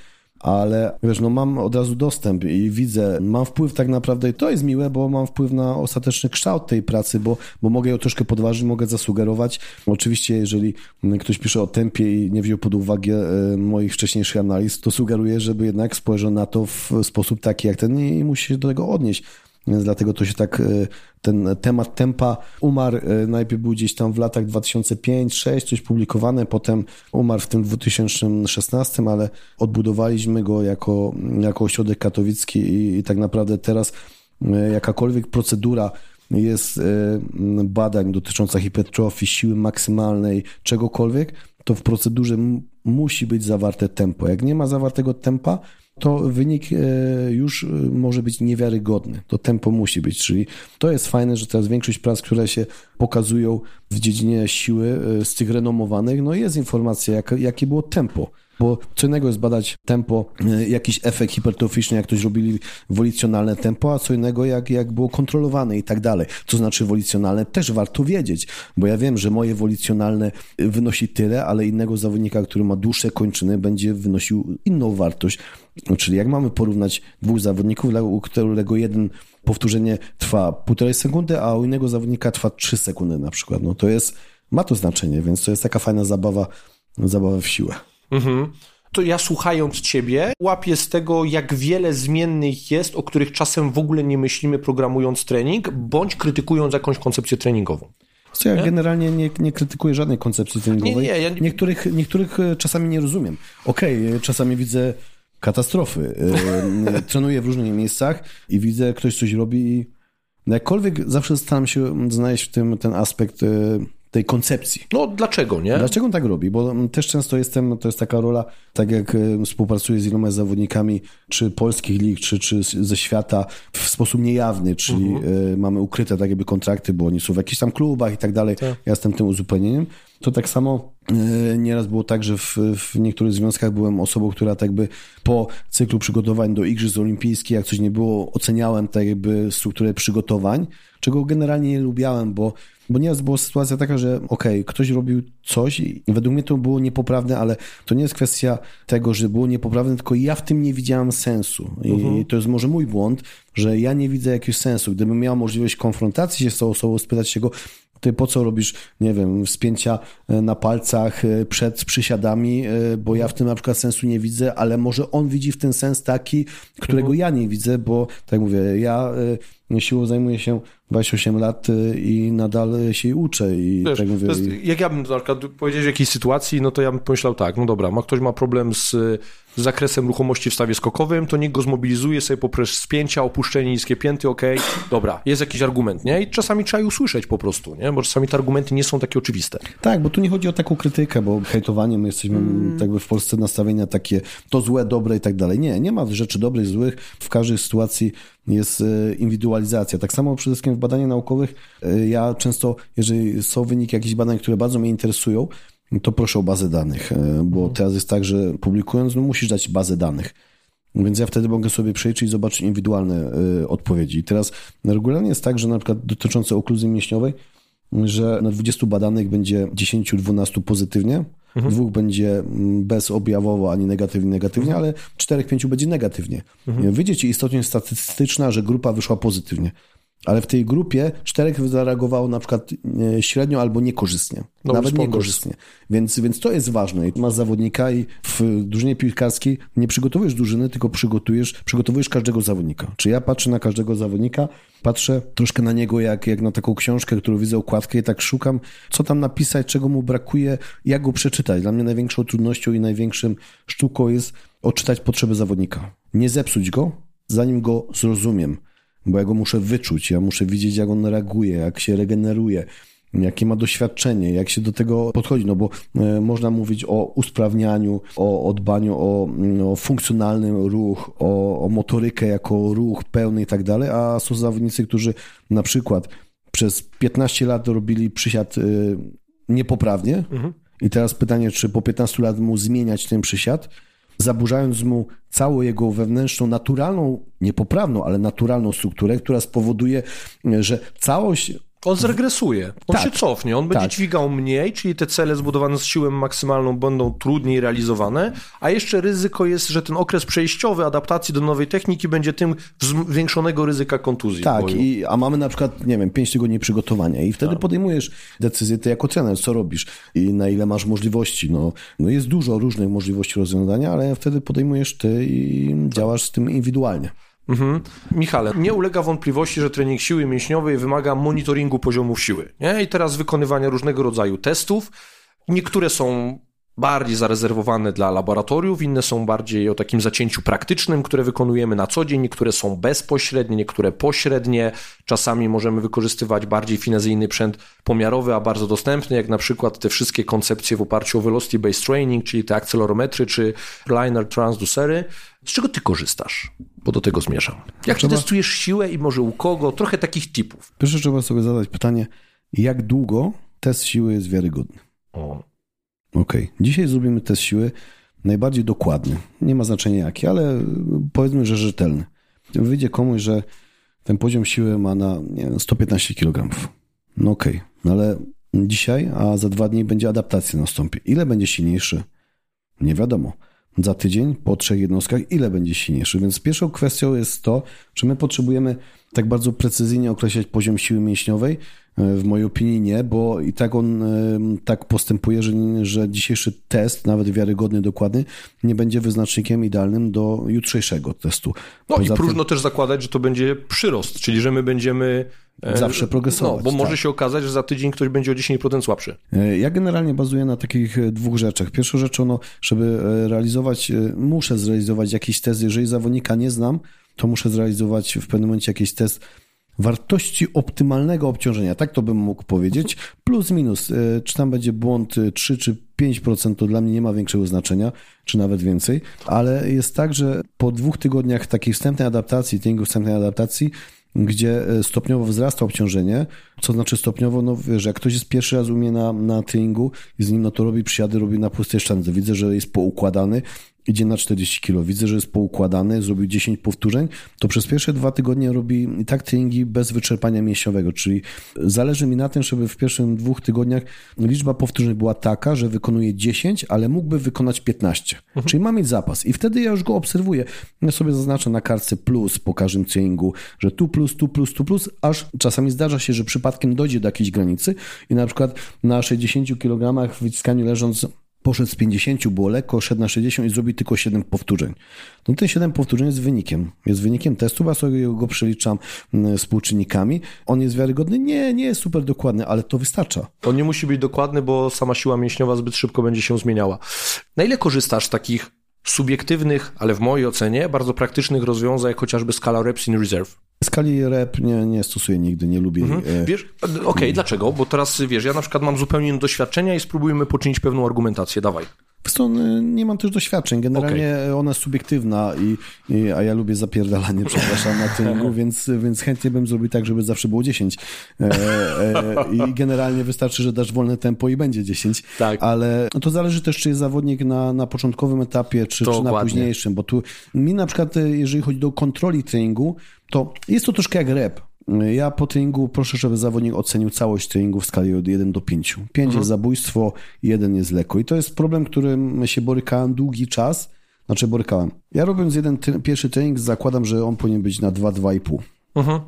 ale wiesz, no mam od razu dostęp i widzę, mam wpływ tak naprawdę i to jest miłe, bo mam wpływ na ostateczny kształt tej pracy, bo, bo mogę ją troszkę podważyć, mogę zasugerować. Oczywiście, jeżeli ktoś pisze o tempie i nie wziął pod uwagę e, moich wcześniejszych analiz, to sugeruję, żeby jednak spojrzał na to w sposób taki jak ten i musi się do tego odnieść. Więc dlatego to się tak, e, ten temat tempa umarł, e, najpierw był gdzieś tam w latach 2005-2006, coś publikowane, potem umarł w tym 2016, ale odbudowaliśmy go jako, jako ośrodek katowicki i, i tak naprawdę teraz e, jakakolwiek procedura jest badań dotycząca hipertrofii, siły maksymalnej, czegokolwiek, to w procedurze musi być zawarte tempo. Jak nie ma zawartego tempa, to wynik e, już e, może być niewiarygodny. To tempo musi być, czyli to jest fajne, że teraz większość prac, które się pokazują w dziedzinie siły e, z tych renomowanych, no jest informacja, jak, jakie było tempo. Bo co innego jest badać tempo, jakiś efekt hipertroficzny, jak ktoś robili wolicjonalne tempo, a co innego jak, jak było kontrolowane i tak dalej. Co znaczy wolicjonalne też warto wiedzieć, bo ja wiem, że moje wolicjonalne wynosi tyle, ale innego zawodnika, który ma dłuższe kończyny, będzie wynosił inną wartość. Czyli jak mamy porównać dwóch zawodników, u którego jeden powtórzenie trwa półtorej sekundy, a u innego zawodnika trwa trzy sekundy na przykład, no to jest, ma to znaczenie, więc to jest taka fajna zabawa, zabawa w siłę. Mhm. To ja słuchając ciebie, łapię z tego, jak wiele zmiennych jest, o których czasem w ogóle nie myślimy programując trening, bądź krytykując jakąś koncepcję treningową. Co ja nie? generalnie nie, nie krytykuję żadnej koncepcji treningowej. Nie, nie, ja... niektórych, niektórych e, czasami nie rozumiem. Okej, okay, czasami widzę katastrofy. E, trenuję w różnych miejscach i widzę, ktoś coś robi i Jakkolwiek zawsze staram się znaleźć w tym ten aspekt e, tej koncepcji. No dlaczego, nie? Dlaczego on tak robi? Bo też często jestem, to jest taka rola, tak jak e, współpracuję z iloma zawodnikami, czy polskich lig, czy, czy ze świata w sposób niejawny, czyli mhm. mamy ukryte tak jakby kontrakty, bo oni są w jakichś tam klubach i tak dalej. Tak. Ja jestem tym uzupełnieniem. To tak samo nieraz było tak, że w, w niektórych związkach byłem osobą, która tak jakby po cyklu przygotowań do Igrzysk Olimpijskich, jak coś nie było, oceniałem tak jakby strukturę przygotowań, czego generalnie nie lubiałem, bo bo nieraz była sytuacja taka, że okej, okay, ktoś robił coś i według mnie to było niepoprawne, ale to nie jest kwestia tego, że było niepoprawne, tylko ja w tym nie widziałem sensu. I uh mhm. -huh. to jest może mój błąd, że ja nie widzę jakiegoś sensu. Gdybym miał możliwość konfrontacji się z tą osobą, spytać się go, ty po co robisz, nie wiem, wspięcia e, na palcach e, przed przysiadami, e, bo ja w tym na przykład sensu nie widzę, ale może on widzi w ten sens taki, którego mhm. ja nie widzę, bo tak mówię, ja siłą zajmuję się 28 lat i nadal się uczę. I Wiesz, tak mówię, jest, jak ja bym na przykład powiedział w jakiejś sytuacji, no to ja bym pomyślał tak, no dobra, ma ktoś ma problem z z zakresem ruchomości w stawie skokowym, to niech go zmobilizuje sobie poprzez spięcia, opuszczenie niskie pięty, ok, dobra, jest jakiś argument, nie? I czasami trzeba je usłyszeć po prostu, nie? Bo czasami te argumenty nie są takie oczywiste. Tak, bo tu nie chodzi o taką krytykę, bo hejtowanie, my jesteśmy hmm. tak w Polsce nastawieni na takie to złe, dobre i tak dalej. Nie, nie ma rzeczy dobrych, złych. W każdej sytuacji jest e, indywidualizacja. Tak samo przede wszystkim w badaniach naukowych e, ja często, jeżeli są wyniki jakichś badań, które bardzo mnie interesują, to proszę o bazę danych, e, bo mhm. teraz jest tak, że publikując, no musisz dać bazę danych. Więc ja wtedy mogę sobie przejrzeć i zobaczyć indywidualne y, odpowiedzi. I teraz regularnie jest tak, że na przykład dotyczące okluzji mięśniowej, że na 20 badanych będzie 10-12 pozytywnie, mhm. dwóch będzie mm, bezobjawowo ani negatywnie, negatywnie, mhm. ale 4-5 będzie negatywnie. Mhm. Wyjdzie ci istotnie statystyczna, że grupa wyszła pozytywnie ale w tej grupie czterech zareagowało na przykład e, średnio albo niekorzystnie. No, nawet niekorzystnie. Więc, więc to jest ważne. Masz zawodnika i w drużynie piłkarskiej nie przygotowujesz drużyny, tylko przygotujesz, przygotowujesz każdego zawodnika. Czy ja patrzę na każdego zawodnika, patrzę troszkę na niego jak, jak na taką książkę, którą widzę okładkę i tak szukam, co tam napisać, czego mu brakuje, jak go przeczytać. Dla mnie największą trudnością i największym sztuką jest odczytać potrzeby zawodnika. Nie zepsuć go, zanim go zrozumiem bo ja go muszę wyczuć, ja muszę widzieć, jak on reaguje, jak się regeneruje, jakie ma doświadczenie, jak się do tego podchodzi, no bo e, można mówić o usprawnianiu, o, o dbaniu o, mm, o funkcjonalny ruch, o, o motorykę jako ruch pełny i tak dalej, a są zawodnicy, którzy na przykład przez 15 lat robili przysiad y, niepoprawnie mhm. i teraz pytanie, czy po 15 lat mu zmieniać ten przysiad, zaburzając mu całą jego wewnętrzną, naturalną, niepoprawną, ale naturalną strukturę, która spowoduje, że całość on zregresuje, on tak, się cofnie, on będzie tak. dźwigał mniej, czyli te cele zbudowane z siłą maksymalną będą trudniej realizowane, a jeszcze ryzyko jest, że ten okres przejściowy adaptacji do nowej techniki będzie tym zwiększonego ryzyka kontuzji. Tak, i, a mamy na przykład, nie wiem, pięć tygodni przygotowania i wtedy tak. podejmujesz decyzję, ty jako trener, co robisz i na ile masz możliwości. No, no jest dużo różnych możliwości rozwiązania, ale wtedy podejmujesz ty i działasz z tym indywidualnie. Mhm. Michale, nie ulega wątpliwości, że trening siły mięśniowej wymaga monitoringu poziomów siły. Nie? I teraz wykonywania różnego rodzaju testów. Niektóre są bardziej zarezerwowane dla laboratoriów, inne są bardziej o takim zacięciu praktycznym, które wykonujemy na co dzień, niektóre są bezpośrednie, niektóre pośrednie. Czasami możemy wykorzystywać bardziej finezyjny sprzęt pomiarowy, a bardzo dostępny, jak na przykład te wszystkie koncepcje w oparciu o Velocity Based Training, czyli te akcelerometry czy liner transducery. Z czego ty korzystasz? Bo do tego zmierzam. Jak trzeba... testujesz siłę i może u kogo? Trochę takich tipów. Pierwsze trzeba sobie zadać pytanie, jak długo test siły jest wiarygodny? O. Okej. Okay. Dzisiaj zrobimy test siły najbardziej dokładny. Nie ma znaczenia jaki, ale powiedzmy, że rzetelny. Wyjdzie komuś, że ten poziom siły ma na wiem, 115 kg. No okej, okay. no ale dzisiaj, a za dwa dni będzie adaptacja nastąpi. Ile będzie silniejszy? Nie wiadomo. Za tydzień po trzech jednostkach, ile będzie silniejszy? Więc pierwszą kwestią jest to, czy my potrzebujemy tak bardzo precyzyjnie określać poziom siły mięśniowej, w mojej opinii nie, bo i tak on tak postępuje, że, że dzisiejszy test, nawet wiarygodny, dokładny, nie będzie wyznacznikiem idealnym do jutrzejszego testu. No Poza i próżno tym... też zakładać, że to będzie przyrost, czyli że my będziemy e, Zawsze progresować. No, bo może tak. się okazać, że za tydzień ktoś będzie o 10% słabszy. E, ja generalnie bazuję na takich e, dwóch rzeczach. Pierwszą rzeczą, no, żeby realizować, muszę zrealizować jakiś test. Jeżeli zawodnika nie znam, to muszę zrealizować w pewnym momencie jakiś test wartości optymalnego obciążenia, tak to bym mógł powiedzieć, plus minus, e, czy tam będzie błąd 3 czy 5%, to dla mnie nie ma większego znaczenia, czy nawet więcej, ale jest tak, że po dwóch tygodniach takiej wstępnej adaptacji, treningu wstępnej adaptacji, gdzie e, stopniowo wzrasta obciążenie, co znaczy stopniowo, no wiesz, jak ktoś jest pierwszy raz u mnie na, na treningu i z nim, no to robi przysiady, robi na pustej sztandze, widzę, że jest poukładany, idzie na 40 kg, widzę, że jest poukładany, zrobił 10 powtórzeń, to przez pierwsze dwa tygodnie robi i tak treningi bez wyczerpania mięśniowego, czyli zależy mi na tym, żeby w pierwszych dwóch tygodniach liczba powtórzeń była taka, że wykonuje 10, ale mógłby wykonać 15. Mhm. Czyli ma mieć zapas i wtedy ja już go obserwuję. Ja sobie zaznaczę na kartce plus po każdym treningu, że tu plus, tu plus, tu plus, aż czasami zdarza się, że przypadkiem dojdzie do jakiejś granicy i na przykład na 60 kg w wyciskaniu leżąc poszedł z 50, było lekko, szedł na 60 i zrobił tylko 7 powtórzeń. No ten 7 powtórzeń jest wynikiem. Jest wynikiem testu, ja sobie go przeliczam współczynnikami. On jest wiarygodny? Nie, nie jest super dokładny, ale to wystarcza. On nie musi być dokładny, bo sama siła mięśniowa zbyt szybko będzie się zmieniała. Na ile korzystasz z takich subiektywnych, ale w mojej ocenie bardzo praktycznych rozwiązań, chociażby skala reps in reserve? Skali rep nie, nie stosuję nigdy, nie lubię. Mhm. E, wiesz, okej, okay, dlaczego? Bo teraz, wiesz, ja na przykład mam zupełnie inne doświadczenia i spróbujmy poczynić pewną argumentację. Dawaj. Co, nie mam też doświadczeń. Generalnie okay. ona jest subiektywna, i, i, a ja lubię zapierdalanie, przepraszam, na treningu, więc, więc chętnie bym zrobił tak, żeby zawsze było 10. E, e, I generalnie wystarczy, że dasz wolne tempo i będzie 10. Tak. Ale to zależy też, czy jest zawodnik na, na początkowym etapie, czy, czy na późniejszym, bo tu mi na przykład, jeżeli chodzi o kontroli treningu, to jest to troszkę jak rep. Ja po treningu proszę, żeby zawodnik ocenił całość treningu w skali od 1 do 5. 5 mhm. jest zabójstwo, 1 jest lekko. I to jest problem, którym się borykałem długi czas. Znaczy borykałem. Ja robiąc jeden pierwszy trening zakładam, że on powinien być na 2-2,5. Mhm.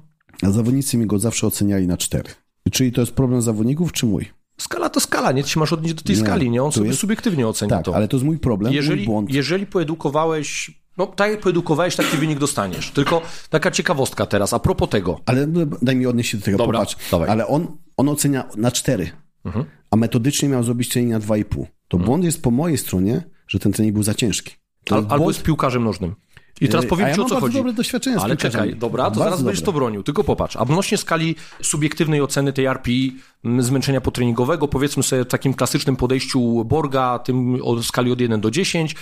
A zawodnicy mi go zawsze oceniali na 4. Czyli to jest problem zawodników, czy mój? Skala to skala, nie? Ty się masz odnieść do tej nie, skali, nie? On sobie jest... subiektywnie ocenia tak, to. ale to jest mój problem, jeżeli, mój błąd. Jeżeli poedukowałeś no, tak jak poedukowałeś, taki wynik dostaniesz. Tylko taka ciekawostka teraz, a propos tego. Ale no, daj mi odnieść się do tego, Dobra, popatrz. Dawaj. Ale on, on ocenia na 4, mhm. a metodycznie miał zrobić trening na 2,5. To mhm. błąd jest po mojej stronie, że ten trening był za ciężki. Al, albo błąd... jest piłkarzem nożnym. I teraz powiem ja ci, o co chodzi. dobre doświadczenie Ale czekaj, dobra, to zaraz będziesz to bronił. Tylko popatrz, a odnośnie skali subiektywnej oceny tej RPI, zmęczenia potreningowego, powiedzmy sobie w takim klasycznym podejściu Borga, tym o skali od 1 do 10,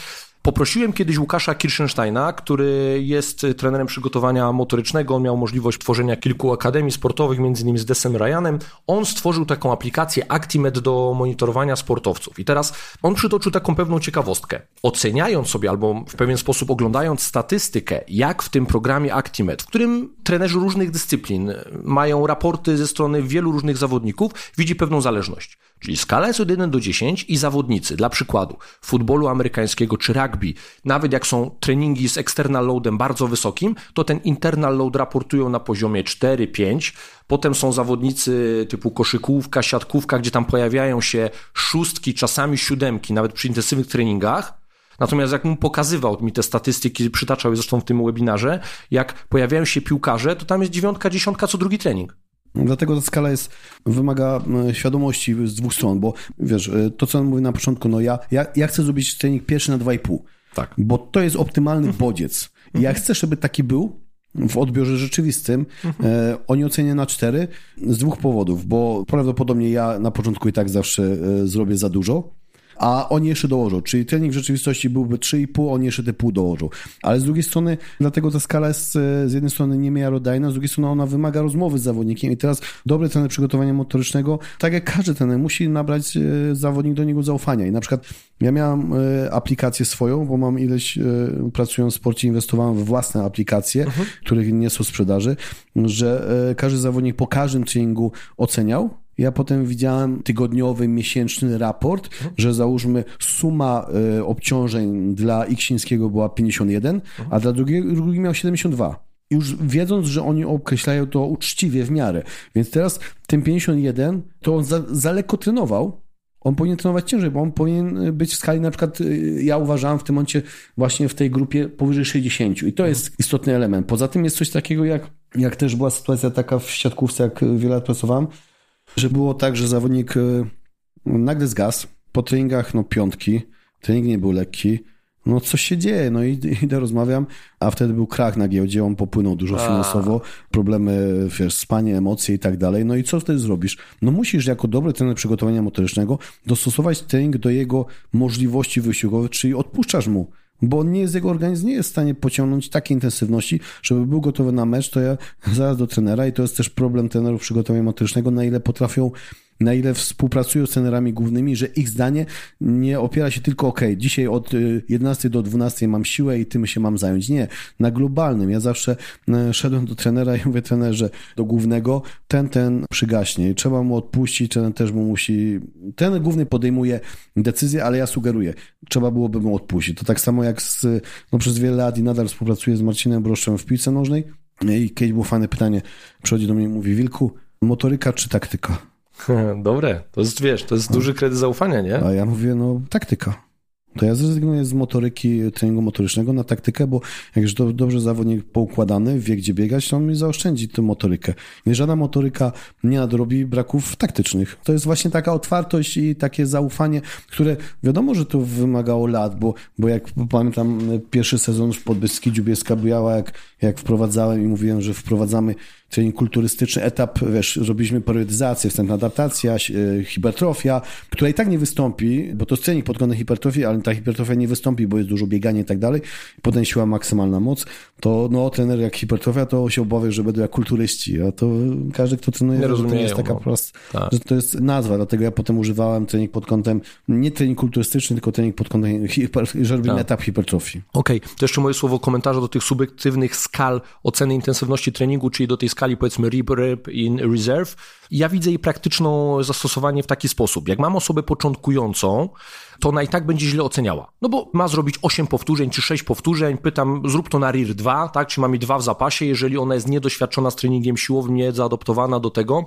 Poprosiłem kiedyś Łukasza Kirchensteina, który jest trenerem przygotowania motorycznego. On miał możliwość tworzenia kilku akademii sportowych, innymi z Desem Ryanem. On stworzył taką aplikację Actimed do monitorowania sportowców. I teraz on przytoczył taką pewną ciekawostkę. Oceniając sobie albo w pewien sposób oglądając statystykę, jak w tym programie Actimed, w którym trenerzy różnych dyscyplin mają raporty ze strony wielu różnych zawodników, widzi pewną zależność. Czyli skala jest od 1 do 10 i zawodnicy, dla przykładu, futbolu amerykańskiego czy rugby, nawet jak są treningi z external loadem bardzo wysokim, to ten internal load raportują na poziomie 4-5. Potem są zawodnicy typu koszykówka, siatkówka, gdzie tam pojawiają się szóstki, czasami siódemki, nawet przy intensywnych treningach. Natomiast jak mu pokazywał mi te statystyki, przytaczał je zresztą w tym webinarze, jak pojawiają się piłkarze, to tam jest dziewiątka, dziesiątka co drugi trening. Dlatego ta skala jest, wymaga świadomości z dwóch stron, bo wiesz, e, to co mówię na początku, no ja, ja, ja chcę zrobić trening pierwszy na 2,5, tak. bo to jest optymalny mhm. bodziec. Ja chcę, żeby taki był w odbiorze rzeczywistym. Mhm. E, oni ocenię na 4 z dwóch powodów, bo prawdopodobnie ja na początku i tak zawsze e, zrobię za dużo, a oni jeszcze dołożą. Czyli trening w rzeczywistości byłby 3,5, oni jeszcze te pół dołożą. Ale z drugiej strony, dlatego ta skala jest e, z jednej strony niemiarodajna, z drugiej strony ona wymaga rozmowy z zawodnikiem i teraz dobry trener przygotowania motorycznego, tak jak każdy trener, musi nabrać e, zawodnik do niego zaufania. I na przykład ja miałem e, aplikację swoją, bo mam ileś, pracując w sporcie, inwestowałem w własne aplikacje, mhm. których nie są sprzedaży, że każdy zawodnik po każdym treningu oceniał, ja potem widziałem tygodniowy, miesięczny raport, mhm. że załóżmy suma y, obciążeń dla Iksińskiego była 51, mhm. a dla drugiego, drugi miał 72. Już wiedząc, że oni określają to uczciwie w miarę. Więc teraz ten 51 to on za, za lekko trenował, on powinien trenować ciężej, bo on powinien być w skali na przykład, y, ja uważałem w tym momencie właśnie w tej grupie powyżej 60 i to jest istotny element. Poza tym jest coś takiego jak, jak też była sytuacja taka w siatkówce, jak wiele lat pracowałem, że było tak, że zawodnik e, nagle zgasł, po treningach no piątki, trening nie był lekki, no coś się dzieje, no i idę, rozmawiam, a wtedy był krach na giełdzie, on popłynął dużo finansowo, problemy, wiesz, spanie, emocje i tak dalej, no i co wtedy zrobisz? No musisz jako dobry trener przygotowania motorycznego dostosować trening do jego możliwości wysiłkowych, czyli odpuszczasz mu bo nie jest, jego organizm nie jest w stanie pociągnąć takiej intensywności, żeby był gotowy na mecz, to ja zaraz do trenera i to jest też problem trenerów przygotowania motorycznego, na ile potrafią na ile współpracują z trenerami głównymi, że ich zdanie nie opiera się tylko, ok, dzisiaj od 11 y, do 12 mam siłę i tym się mam zająć. Nie, na globalnym. Ja zawsze y, szedłem do trenera i mówię trenerze, do głównego, ten, ten przygaśnie i trzeba mu odpuścić, ten też mu musi, ten główny podejmuje decyzję, ale ja sugeruję, trzeba byłoby mu odpuścić. To tak samo jak z, no przez wiele lat i nadal współpracuję z Marcinem Broszczem w piłce nożnej i kiedyś było fajne pytanie, przychodzi do mnie i mówi, Wilku, motoryka czy taktyka? Dobre, to jest, wiesz, to jest duży kredyt zaufania, nie? A ja mówię, no taktyka. To ja zrezygnuję z motoryki, treningu motorycznego na taktykę, bo jak już do, dobrze zawodnik poukładany, wie gdzie biegać, to on mi zaoszczędzi tę motorykę. Nie żadna motoryka nie nadrobi braków taktycznych. To jest właśnie taka otwartość i takie zaufanie, które wiadomo, że to wymagało lat, bo, bo jak pamiętam pierwszy sezon w Podbeskidziu Bielska Biała, jak, jak wprowadzałem i mówiłem, że wprowadzamy trening kulturystyczny, etap, wiesz, robiliśmy periodyzację, wstępna adaptacja, e, hipertrofia, która i tak nie wystąpi, bo to jest trening pod kątem hipertrofii, ale ta hipertrofia nie wystąpi, bo jest dużo biegania i tak dalej, potem siła maksymalna moc, to no, trener jak hipertrofia, to się obawia, że będą jak kulturyści, a to każdy, kto trenuje, nie rozumie, to jest taka no. prosta, tak. że to jest nazwa, dlatego ja potem używałem trening pod kątem, nie trening kulturystyczny, tylko trening pod kątem, hiper, że robimy tak. etap hipertrofii. Okej, okay. to jeszcze moje słowo komentarza do tych subiektywnych skal oceny intensywności treningu, czyli do tej skali powiedzmy RIP in reserve. Ja widzę jej praktyczną zastosowanie w taki sposób. Jak mam osobę początkującą, to ona i tak będzie źle oceniała. No bo ma zrobić 8 powtórzeń czy 6 powtórzeń, pytam, zrób to na RIR 2, tak? Czy mamy dwa w zapasie, jeżeli ona jest niedoświadczona z treningiem siłowym, nie zaadoptowana do tego,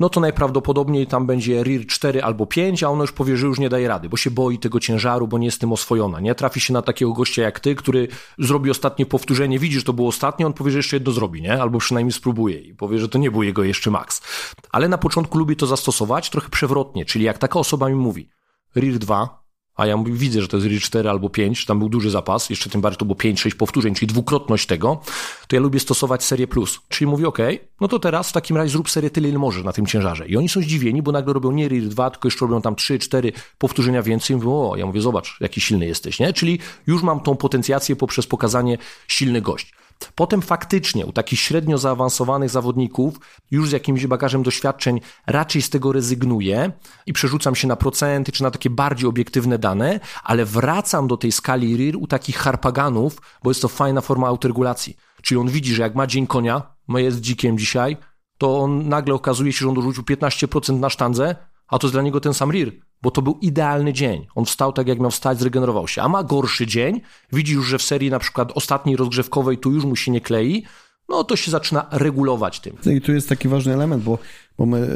no to najprawdopodobniej tam będzie RIR 4 albo 5, a ono już powie, że już nie daje rady, bo się boi tego ciężaru, bo nie jest tym oswojona, nie? Trafi się na takiego gościa jak ty, który zrobi ostatnie powtórzenie, widzi, że to było ostatnie, on powie, że jeszcze jedno zrobi, nie? Albo przynajmniej spróbuje i powie, że to nie był jego jeszcze maks. Ale na początku lubi to zastosować trochę przewrotnie, czyli jak taka osoba mi mówi, RIR 2, a ja mówię, widzę, że to jest RIR 4 albo 5, tam był duży zapas, jeszcze tym bardziej to było 5-6 powtórzeń, czyli dwukrotność tego, to ja lubię stosować serię plus. Czyli mówię, ok, no to teraz w takim razie zrób serię tyle, ile możesz na tym ciężarze. I oni są zdziwieni, bo nagle robią nie RIR 2, tylko jeszcze robią tam 3-4 powtórzenia więcej. I mówią, o, ja mówię, zobacz, jaki silny jesteś, nie? Czyli już mam tą potencjację poprzez pokazanie silny gość. Potem faktycznie u takich średnio zaawansowanych zawodników, już z jakimś bagażem doświadczeń, raczej z tego rezygnuję i przerzucam się na procenty czy na takie bardziej obiektywne dane, ale wracam do tej skali RIR u takich harpaganów, bo jest to fajna forma autoregulacji. Czyli on widzi, że jak ma dzień konia, jest dzikiem dzisiaj, to on nagle okazuje się, że on dorzucił 15% na sztandze, a to jest dla niego ten sam RIR, bo to był idealny dzień. On wstał tak, jak miał wstać, zregenerował się. A ma gorszy dzień, widzi już, że w serii na przykład ostatniej rozgrzewkowej tu już mu się nie klei, no to się zaczyna regulować tym. I tu jest taki ważny element, bo, bo my,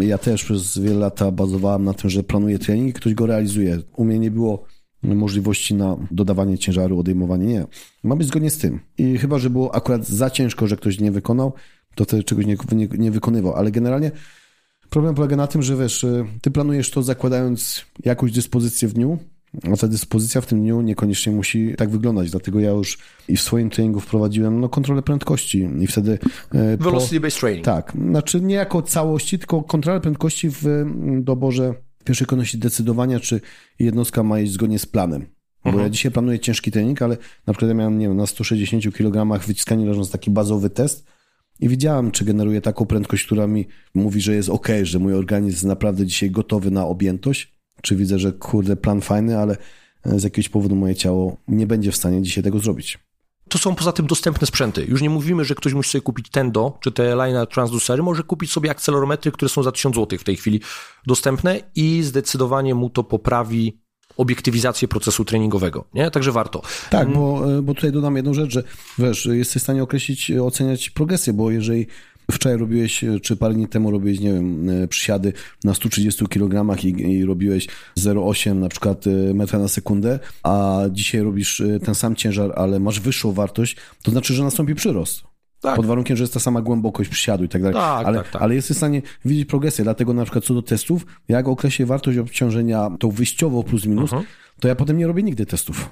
e, ja też przez wiele lat bazowałem na tym, że planuję trening i ktoś go realizuje. U mnie nie było możliwości na dodawanie ciężaru, odejmowanie, nie. Ma być zgodnie z tym. I chyba, że było akurat za ciężko, że ktoś nie wykonał, to wtedy czegoś nie, nie, nie wykonywał. Ale generalnie Problem polega na tym, że wiesz, y, ty planujesz to zakładając jakąś dyspozycję w dniu, a ta dyspozycja w tym dniu niekoniecznie musi tak wyglądać. Dlatego ja już i w swoim treningu wprowadziłem no, kontrolę prędkości i wtedy... E, Velocity-based training. Tak. Znaczy nie jako całości, tylko kontrolę prędkości w mm, doborze pierwszej kolejności decydowania, czy jednostka ma iść zgodnie z planem. Bo mhm. ja dzisiaj planuję ciężki trening, ale na przykład ja miałem, nie wiem, na 160 kg wyciskanie leżąc taki bazowy test, i widziałem, czy generuje taką prędkość, która mi mówi, że jest ok, że mój organizm jest naprawdę dzisiaj gotowy na objętość, czy widzę, że kurde, plan fajny, ale z jakiegoś powodu moje ciało nie będzie w stanie dzisiaj tego zrobić. To są poza tym dostępne sprzęty. Już nie mówimy, że ktoś musi sobie kupić Tendo czy te Line Transducery, może kupić sobie akcelerometry, które są za 1000 zł w tej chwili dostępne i zdecydowanie mu to poprawi obiektywizację procesu treningowego, nie? Także warto. Tak, mm. bo, e, bo tutaj dodam jedną rzecz, że wiesz, jesteś w stanie określić, e, oceniać progresję, bo jeżeli wczoraj robiłeś, e, czy parę dni temu robiłeś, nie wiem, przysiady na 130 kg i, i robiłeś 0,8 na przykład metra na sekundę, a dzisiaj robisz ten sam ciężar, ale masz wyższą wartość, to znaczy, że nastąpi przyrost. Tak. Pod warunkiem, że jest ta sama głębokość przysiadu i tak dalej. Tak, ale, tak, tak. ale jesteś w stanie widzieć progresję. Dlatego na przykład co do testów, jak określę wartość obciążenia tą wyjściową plus minus, uh mhm. -huh. to ja potem nie robię nigdy testów.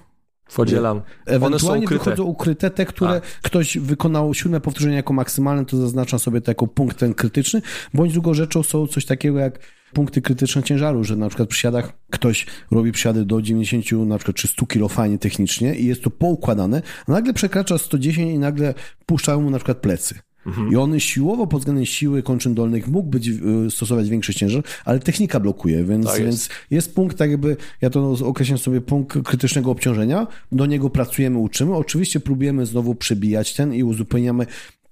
Podzielam. Ewentualnie ukryte. wychodzą ukryte, te, które A. ktoś wykonał siódme powtórzenie jako maksymalne, to zaznacza sobie to jako punkt ten krytyczny, bądź drugą rzeczą są coś takiego jak punkty krytyczne ciężaru, że na przykład przy siadach ktoś robi przysiady do 90 na przykład czy 100 kg fajnie technicznie i jest to poukładane, a nagle przekracza 110 i nagle puszczają mu na przykład plecy. Mhm. I on siłowo pod względem siły kończyn dolnych mógł być, y, stosować większy ciężar, ale technika blokuje, więc, tak jest. więc jest punkt tak jakby, ja to określam sobie punkt krytycznego obciążenia, do niego pracujemy, uczymy. Oczywiście próbujemy znowu przebijać ten i uzupełniamy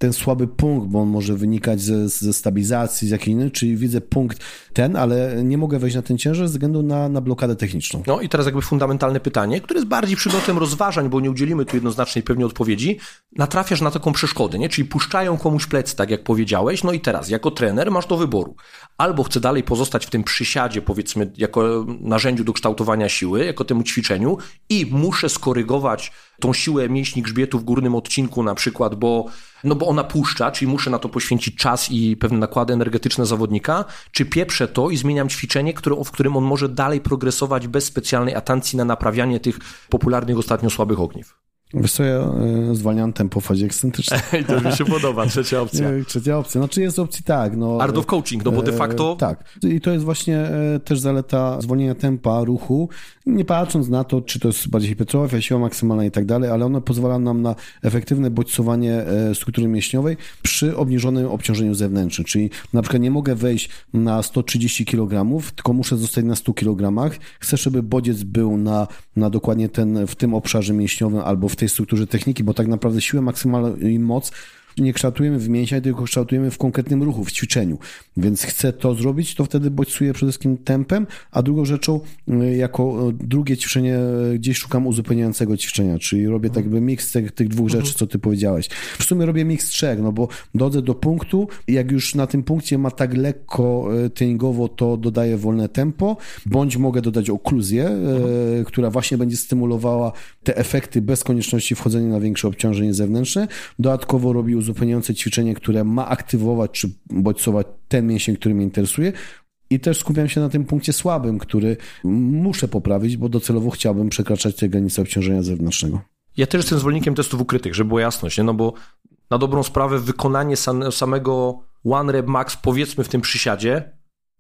ten słaby punkt, bo on może wynikać ze, ze stabilizacji, z jakiejś innej, czyli widzę punkt ten, ale nie mogę wejść na ten ciężar ze względu na, na blokadę techniczną. No i teraz jakby fundamentalne pytanie, które jest bardziej przedmiotem rozważań, bo nie udzielimy tu jednoznacznej pewnie odpowiedzi. Natrafiasz na taką przeszkodę, nie? Czyli puszczają komuś plecy, tak jak powiedziałeś, no i teraz jako trener masz do wyboru. Albo chcę dalej pozostać w tym przysiadzie, powiedzmy, jako narzędziu do kształtowania siły, jako temu ćwiczeniu i muszę skorygować tą siłę mięśni grzbietu w górnym odcinku na przykład, bo, no bo ona puszcza, czyli muszę na to poświęcić czas i pewne nakłady energetyczne zawodnika, czy pieprzę to i zmieniam ćwiczenie, które, w którym on może dalej progresować bez specjalnej atencji na naprawianie tych popularnych ostatnio słabych ogniw. Wiesz co, ja y, zwalniam tempo w fazie ekscentrycznej. I to mi się podoba, trzecia opcja. trzecia opcja. Znaczy jest opcji tak. No, Art of coaching, no bo de facto... tak. I to jest właśnie też zaleta zwolnienia tempa, ruchu, nie patrząc na to, czy to jest bardziej hipertrofia, siła maksymalna i tak dalej, ale ono pozwala nam na efektywne bodźcowanie struktury mięśniowej przy obniżonym obciążeniu zewnętrznym. Czyli na przykład nie mogę wejść na 130 kg, tylko muszę zostać na 100 kg. Chcę, żeby bodziec był na, na dokładnie ten, w tym obszarze mięśniowym albo w tej strukturze techniki, bo tak naprawdę siłę maksymalną i moc nie kształtujemy w mięsiach, tylko kształtujemy w konkretnym ruchu, w ćwiczeniu. Więc chcę to zrobić, to wtedy bodźcuję przede wszystkim tempem, a drugą rzeczą, y, jako y, drugie ćwiczenie, y, gdzieś szukam uzupełniającego ćwiczenia, czyli robię tak jakby miks tych, tych dwóch rzeczy, mhm. co ty powiedziałeś. W sumie robię miks trzech, no bo dochodzę do punktu, jak już na tym punkcie ma tak lekko treningowo, to dodaję wolne tempo, bądź mogę dodać okluzję, mhm. która właśnie będzie stymulowała te efekty bez konieczności wchodzenia na większe obciążenie zewnętrzne. Dodatkowo robi uzupełniające ćwiczenie, które ma aktywować czy bodźcować ten mięsień, który mnie interesuje. I też skupiam się na tym punkcie słabym, który muszę poprawić, bo docelowo chciałbym przekraczać te granice obciążenia zewnętrznego. Ja też jestem zwolennikiem testów ukrytych, żeby była jasność, nie? no bo na dobrą sprawę wykonanie samego one rep max, powiedzmy w tym przysiadzie,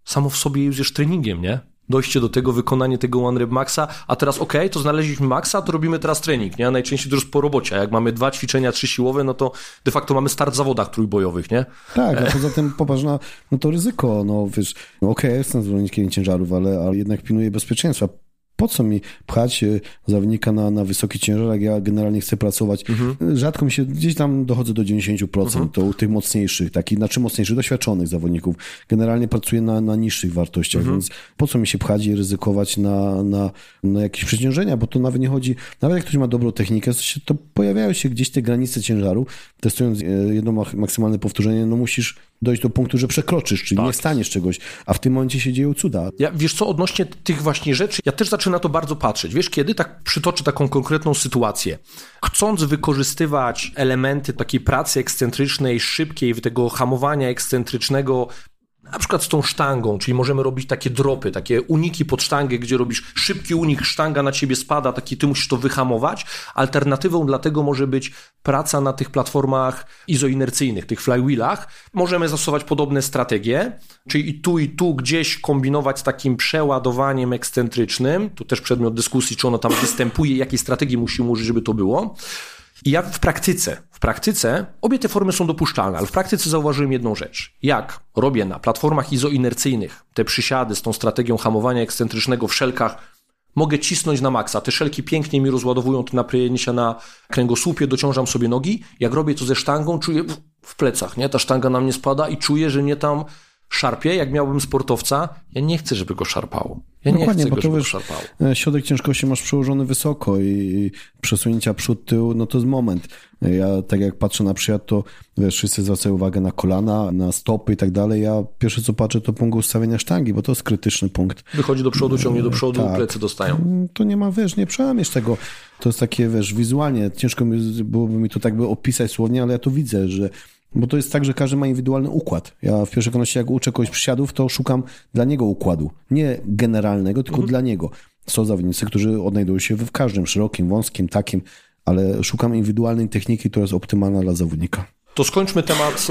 samo w sobie już jest treningiem, nie? Dojście do tego, wykonanie tego One Rep Maxa, a teraz ok, to znaleźliśmy Maxa, to robimy teraz trening, nie? A najczęściej to już po robocie, a jak mamy dwa ćwiczenia, trzy siłowe, no to de facto mamy start w zawodach trójbojowych, nie? Tak, a poza tym popatrz na no to ryzyko, no wiesz, no okej, okay, jestem zwolennikiem ciężarów, ale, ale jednak pilnuję bezpieczeństwa po co mi pchać e, zawodnika na, na wysoki ciężar, jak ja generalnie chcę pracować. Mhm. Rzadko mi się, gdzieś tam dochodzę do 90%, mhm. to u tych mocniejszych, takich, znaczy mocniejszych, doświadczonych zawodników. Generalnie pracuję na, na niższych wartościach, mhm. więc po co mi się pchać i ryzykować na, na, na jakieś przeciążenia, bo to nawet nie chodzi, nawet jak ktoś ma dobrą technikę, to pojawiają się gdzieś te granice ciężaru, testując e, jedno maksymalne powtórzenie, no musisz dojść do punktu, że przekroczysz, czyli tak. nie staniesz czegoś, a w tym momencie się dzieją cuda. Ja, wiesz co, odnośnie tych właśnie rzeczy, ja też zaczynam na to bardzo patrzeć. Wiesz, kiedy tak przytoczę taką konkretną sytuację, chcąc wykorzystywać elementy takiej pracy ekscentrycznej, szybkiej, tego hamowania ekscentrycznego na przykład z tą sztangą, czyli możemy robić takie dropy, takie uniki pod sztangę, gdzie robisz szybki unik, sztanga na ciebie spada, taki ty musisz to wyhamować. Alternatywą dla tego może być praca na tych platformach izoinercyjnych, tych flywheelach. Możemy zastosować podobne strategie, czyli i tu i tu gdzieś kombinować z takim przeładowaniem ekscentrycznym. Tu też przedmiot dyskusji, czy ono tam występuje, jakiej strategii musimy użyć, żeby to było. I ja w praktyce, w praktyce obie te formy są dopuszczalne, ale w praktyce zauważyłem jedną rzecz. Jak robię na platformach izoinercyjnych te przysiady z tą strategią hamowania ekscentrycznego w szelkach, mogę cisnąć na maksa. Te szelki pięknie mi rozładowują napryjenie się na kręgosłupie, dociążam sobie nogi. Jak robię to ze sztangą, czuję w plecach, nie? Ta sztanga na mnie spada i czuję, że nie tam szarpie, jak miałbym sportowca, ja nie chcę, żeby go szarpało. Ja Dokładnie, nie chcę, bo to wiesz, e, środek ciężkości masz przełożony wysoko i przesunięcia przód, tył, no to jest moment. Ja tak jak patrzę na przyjad, to wiesz, wszyscy zwracają uwagę na kolana, na stopy i tak dalej. Ja pierwsze co patrzę, to punkt ustawienia sztangi, bo to jest krytyczny punkt. Wychodzi do przodu, ciągnie do przodu, tak. plecy dostają. To nie ma, wiesz, nie przełamiesz tego. To jest takie, wiesz, wizualnie, ciężko byłoby mi to tak by opisać słownie, ale ja to widzę, że bo to jest tak, że każdy ma indywidualny układ. Ja w pierwszej kolejności, jak uczę kogoś przysiadów, to szukam dla niego układu. Nie generalnego, tylko mhm. dla niego. Są zawodnicy, którzy odnajdują się w każdym, szerokim, wąskim, takim, ale szukam indywidualnej techniki, która jest optymalna dla zawodnika. To skończmy temat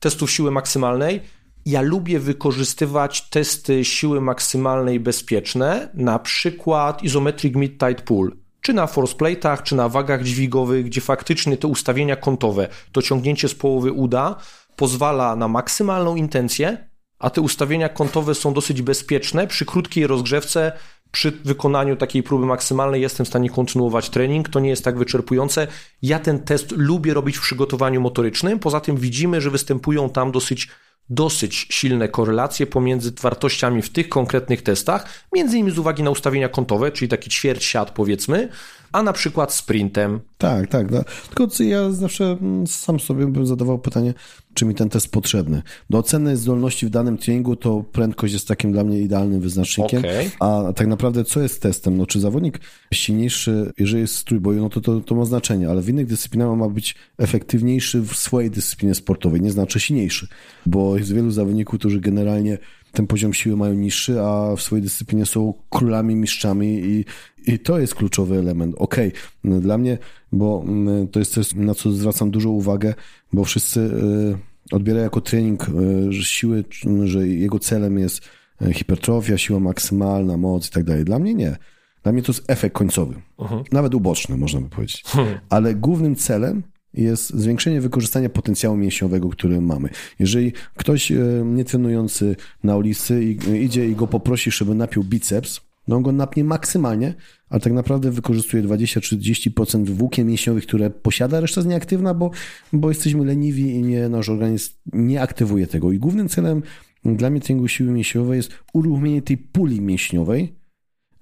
testów siły maksymalnej. Ja lubię wykorzystywać testy siły maksymalnej bezpieczne, na przykład isometric mid-tight pull, czy na force plate'ach, czy na wagach dźwigowych, gdzie faktycznie te ustawienia kątowe, to ciągnięcie z połowy uda pozwala na maksymalną intencję, a te ustawienia kątowe są dosyć bezpieczne. Przy krótkiej rozgrzewce, przy wykonaniu takiej próby maksymalnej jestem w stanie kontynuować trening. To nie jest tak wyczerpujące. Ja ten test lubię robić w przygotowaniu motorycznym. Poza tym widzimy, że występują tam dosyć dosyć silne korelacje pomiędzy wartościami w tych konkretnych testach, między innymi z uwagi na ustawienia kątowe, czyli taki ćwierć siat powiedzmy, a na przykład sprintem. Tak, tak. tak. Tylko ja zawsze mm, sam sobie bym zadawał pytanie, czy mi ten test potrzebny. Do oceny zdolności w danym treningu to prędkość jest takim dla mnie idealnym wyznacznikiem. Okay. A tak naprawdę co jest testem? No, czy zawodnik silniejszy, jeżeli jest w trójboju, no to, to to ma znaczenie, ale w innych dyscyplinach ma być efektywniejszy w swojej dyscyplinie sportowej, nie znaczy silniejszy, bo jest wielu zawodników, którzy generalnie ten poziom siły mają niższy, a w swojej dyscyplinie są królami, mistrzami i, i to jest kluczowy element. Okej, okay. dla mnie, bo mm, to jest coś, na co zwracam dużą uwagę, bo wszyscy y, odbierają jako trening y, siły, że jego celem jest y, hipertrofia, siła maksymalna, moc i tak dalej. Dla mnie nie. Dla mnie to jest efekt końcowy. Uh -huh. Nawet uboczny, można by powiedzieć. Hmm. Ale głównym celem jest zwiększenie wykorzystania potencjału mięśniowego, który mamy. Jeżeli ktoś e, nietrenujący na ulicy idzie i go poprosi, żeby napił biceps, no on go napnie maksymalnie, ale tak naprawdę wykorzystuje 20-30% włókien mięśniowych, które posiada, reszta jest nieaktywna, bo, bo jesteśmy leniwi i nie, nasz organizm nie aktywuje tego. I głównym celem dla mnie treningu siły mięśniowej jest uruchomienie tej puli mięśniowej.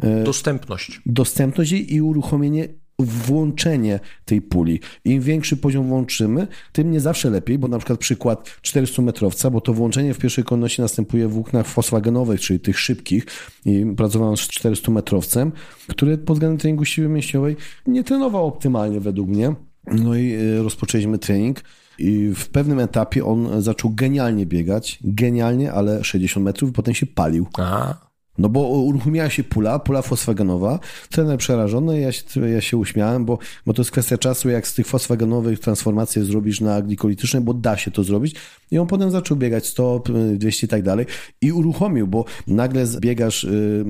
E, dostępność. Dostępność i uruchomienie włączenie tej puli. Im większy poziom włączymy, tym nie zawsze lepiej, bo na przykład przykład 400-metrowca, bo to włączenie w pierwszej kolejności następuje w włóknach fosfagenowych, czyli tych szybkich i pracowałem z 400-metrowcem, który pod względem treningu siły mięśniowej nie trenował optymalnie według mnie. No i e, rozpoczęliśmy trening. I w pewnym etapie on zaczął genialnie biegać, genialnie, ale 60 metrów, potem się palił. Aha. No bo uruchomiła się pula, pula fosfagenowa. Trener przerażony, ja się, ja się uśmiałem, bo, bo to jest kwestia czasu, jak z tych fosfagenowych transformację zrobisz na glikolityczne, bo da się to zrobić. I on potem zaczął biegać 100, 200 i tak dalej i uruchomił, bo nagle biegasz, y,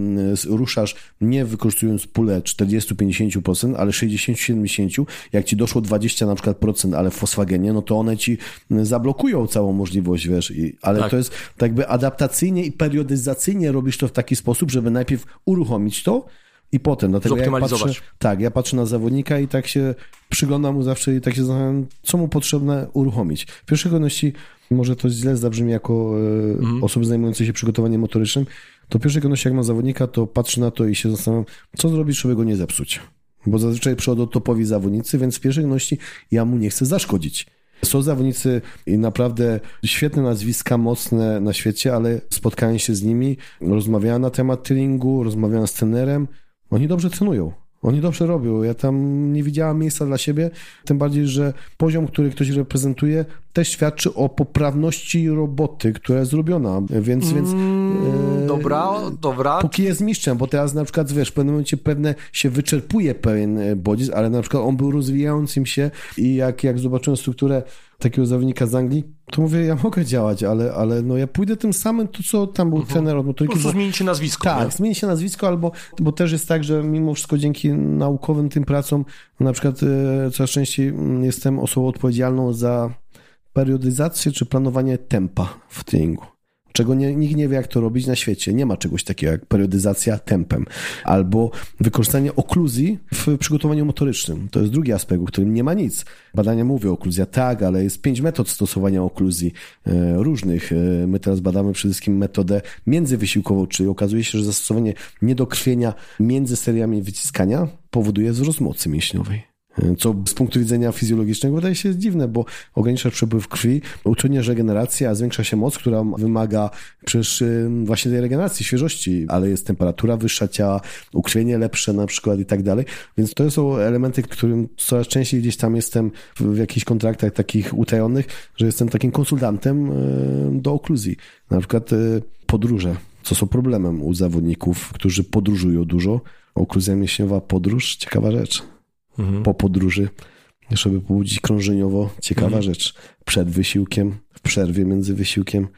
ruszasz nie wykorzystując pulę 40-50%, ale 60-70%. Jak ci doszło 20 na przykład procent, ale w fosfagenie, no to one ci zablokują całą możliwość, wiesz. I, ale tak. to jest tak jakby adaptacyjnie i periodyzacyjnie robisz to w taki sposób, żeby najpierw uruchomić to, i potem. Dlatego ja patrzę, tak, ja patrzę na zawodnika i tak się przyglądam mu zawsze i tak się zastanawiam, co mu potrzebne uruchomić. W pierwszej kolejności, może to źle zabrzmi jako e, mhm. osoby zajmujące się przygotowaniem motorycznym, to w pierwszej kolejności jak mam zawodnika, to patrzę na to i się zastanawiam, co zrobić, żeby go nie zepsuć. Bo zazwyczaj przychodzą topowi zawodnicy, więc w pierwszej kolejności ja mu nie chcę zaszkodzić. Są zawodnicy i naprawdę świetne nazwiska, mocne na świecie, ale spotkałem się z nimi, rozmawiałem na temat treningu, rozmawiałem z trenerem. Oni dobrze trenują. Oni dobrze robią. Ja tam nie widziałam miejsca dla siebie, tym bardziej, że poziom, który ktoś reprezentuje, też świadczy o poprawności roboty, która jest zrobiona. Więc, więc mm, e, dobra, dobra. Póki jest mistrzem, bo teraz na przykład, wiesz, w pewnym momencie pewne się wyczerpuje pewien e, bodziec, ale na przykład on był rozwijającym się i jak, jak zobaczyłem strukturę takiego zawodnika z Anglii, to mówię, ja mogę działać, ale, ale no ja pójdę tym samym, to co tam był uh-huh. trener od motoryki. Po prostu zmienić się nazwisko. Tak, nie? zmienić się nazwisko, albo, bo też jest tak, że mimo wszystko dzięki naukowym tym pracom, na przykład e, coraz częściej mm, jestem osobą odpowiedzialną za periodyzację czy planowanie tempa w treningu czego nie, nikt nie wie, jak to robić na świecie. Nie ma czegoś takiego jak periodyzacja tempem albo wykorzystanie okluzji w przygotowaniu motorycznym. To jest drugi aspekt, o którym nie ma nic. Badania mówią okluzja tak, ale jest pięć metod stosowania okluzji e, różnych. E, my teraz badamy przede wszystkim metodę międzywysiłkową, czyli okazuje się, że zastosowanie niedokrwienia między seriami wyciskania powoduje wzrost mocy mięśniowej. Co z punktu widzenia fizjologicznego wydaje się dziwne, bo ogranicza przepływ krwi, utrudnia regenerację, a zwiększa się moc, która wymaga przecież właśnie tej regeneracji, świeżości, ale jest temperatura wyższa ciała, ukrwienie lepsze na przykład i tak dalej. Więc to są elementy, którym coraz częściej gdzieś tam jestem w jakichś kontraktach takich utajonych, że jestem takim konsultantem do okluzji. Na przykład podróże co są problemem u zawodników, którzy podróżują dużo. Okluzja mięśniowa, podróż, ciekawa rzecz. Mhm. Po podróży, żeby pobudzić krążeniowo, ciekawa mhm. rzecz. Przed wysiłkiem, w przerwie między wysiłkiem,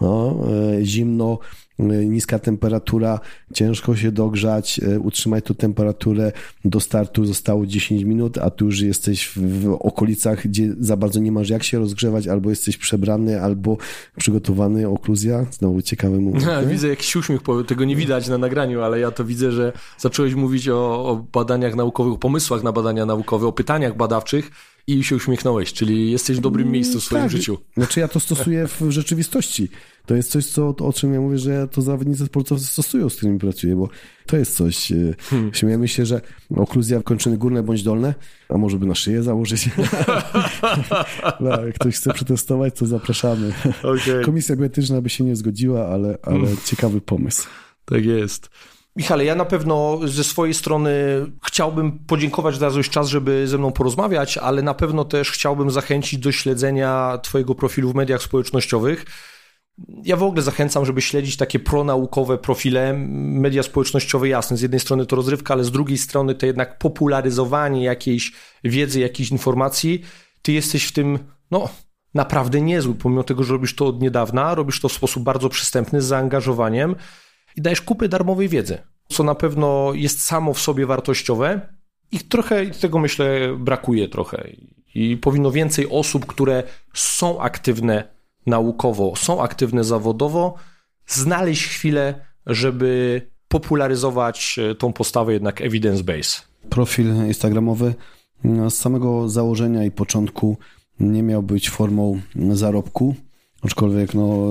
no, e, zimno, e, niska temperatura, ciężko się dogrzać, e, utrzymaj tu temperaturę, do startu zostało 10 minut, a tu już jesteś w okolicach, gdzie za bardzo nie masz jak się rozgrzewać, albo jesteś przebrany, albo przygotowany, okluzja, znowu ciekawy moment. Ja, widzę jakiś uśmiech, tego nie widać na nagraniu, ale ja to widzę, że zacząłeś mówić o, o badaniach naukowych, o pomysłach na badania naukowe, o pytaniach badawczych, i się uśmiechnąłeś, czyli jesteś w dobrym miejscu w swoim tak. życiu. Znaczy ja to stosuję w rzeczywistości. To jest coś, co, o czym ja mówię, że to zawodnicy sportowcy stosują, z którymi pracuję, bo to jest coś. E, hmm. Śmiejemy się, że okluzja kończyny górne bądź dolne, a może by na szyję założyć. no, jak ktoś chce przetestować, to zapraszamy. Okay. Komisja bioetyczna by się nie zgodziła, ale, ale hmm. ciekawy pomysł. Tak jest. Michale, ja na pewno ze swojej strony chciałbym podziękować, że znalazłeś czas, żeby ze mną porozmawiać, ale na pewno też chciałbym zachęcić do śledzenia Twojego profilu w mediach społecznościowych. Ja w ogóle zachęcam, żeby śledzić takie pronaukowe profile. Media społecznościowe, jasne, z jednej strony to rozrywka, ale z drugiej strony to jednak popularyzowanie jakiejś wiedzy, jakiejś informacji. Ty jesteś w tym, no, naprawdę niezły, pomimo tego, że robisz to od niedawna, robisz to w sposób bardzo przystępny, z zaangażowaniem i dajesz kupę darmowej wiedzy, co na pewno jest samo w sobie wartościowe i trochę tego myślę brakuje trochę. I powinno więcej osób, które są aktywne naukowo, są aktywne zawodowo, znaleźć chwilę, żeby popularyzować e, tą postawę jednak evidence-based. Profil instagramowy no, z samego założenia i początku nie miał być formą zarobku, aczkolwiek no,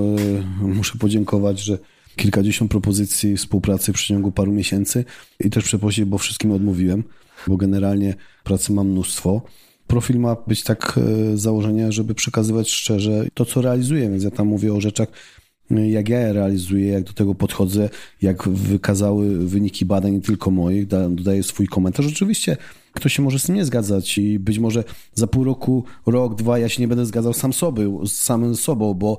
e, muszę podziękować, że kilkadziesiąt propozycji współpracy w przeciągu paru miesięcy i też przeprosić, bo wszystkim odmówiłem, bo generalnie pracy mam mnóstwo. Profil ma być tak e, założenia, żeby przekazywać szczerze to, co realizuję, więc ja tam mówię o rzeczach, e, jak ja je realizuję, jak do tego podchodzę, jak wykazały wyniki badań, nie tylko moich, dodaję swój komentarz. Oczywiście ktoś się może z tym nie zgadzać i być może za pół roku, rok, dwa ja się nie będę zgadzał sam sobie, z samym sobą, bo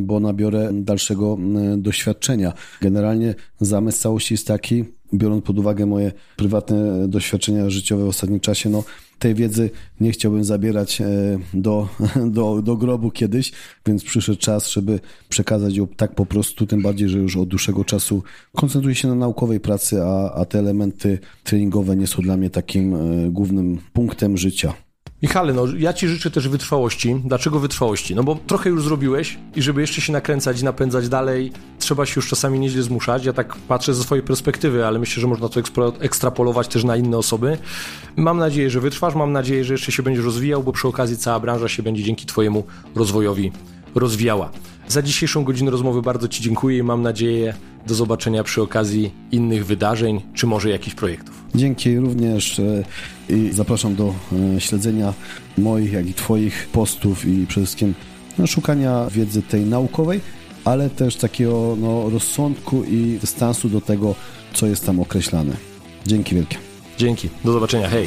bo nabiorę dalszego doświadczenia. Generalnie zamysł całości jest taki, biorąc pod uwagę moje prywatne doświadczenia życiowe w ostatnim czasie, no tej wiedzy nie chciałbym zabierać e, do, do, do grobu kiedyś, więc przyszedł czas, żeby przekazać ją tak po prostu, tym bardziej, że już od dłuższego czasu koncentruję się na naukowej pracy, a, a te elementy treningowe nie są dla mnie takim e, głównym punktem życia. Michale, no ja ci życzę też wytrwałości. Dlaczego wytrwałości? No bo trochę już zrobiłeś i żeby jeszcze się nakręcać i napędzać dalej, trzeba się już czasami nieźle zmuszać. Ja tak patrzę ze swojej perspektywy, ale myślę, że można to ekstrapolować też na inne osoby. Mam nadzieję, że wytrwasz, mam nadzieję, że jeszcze się będziesz rozwijał, bo przy okazji cała branża się będzie dzięki twojemu rozwojowi rozwijała. Za dzisiejszą godzinę rozmowy bardzo Ci dziękuję i mam nadzieję do zobaczenia przy okazji innych wydarzeń, czy może jakichś projektów. Dzięki również e, i zapraszam do e, śledzenia moich, jak i Twoich postów i przede wszystkim no, szukania wiedzy tej naukowej, ale też takiego no, rozsądku i dystansu do tego, co jest tam określane. Dzięki wielkie. Dzięki. Do zobaczenia. Hej.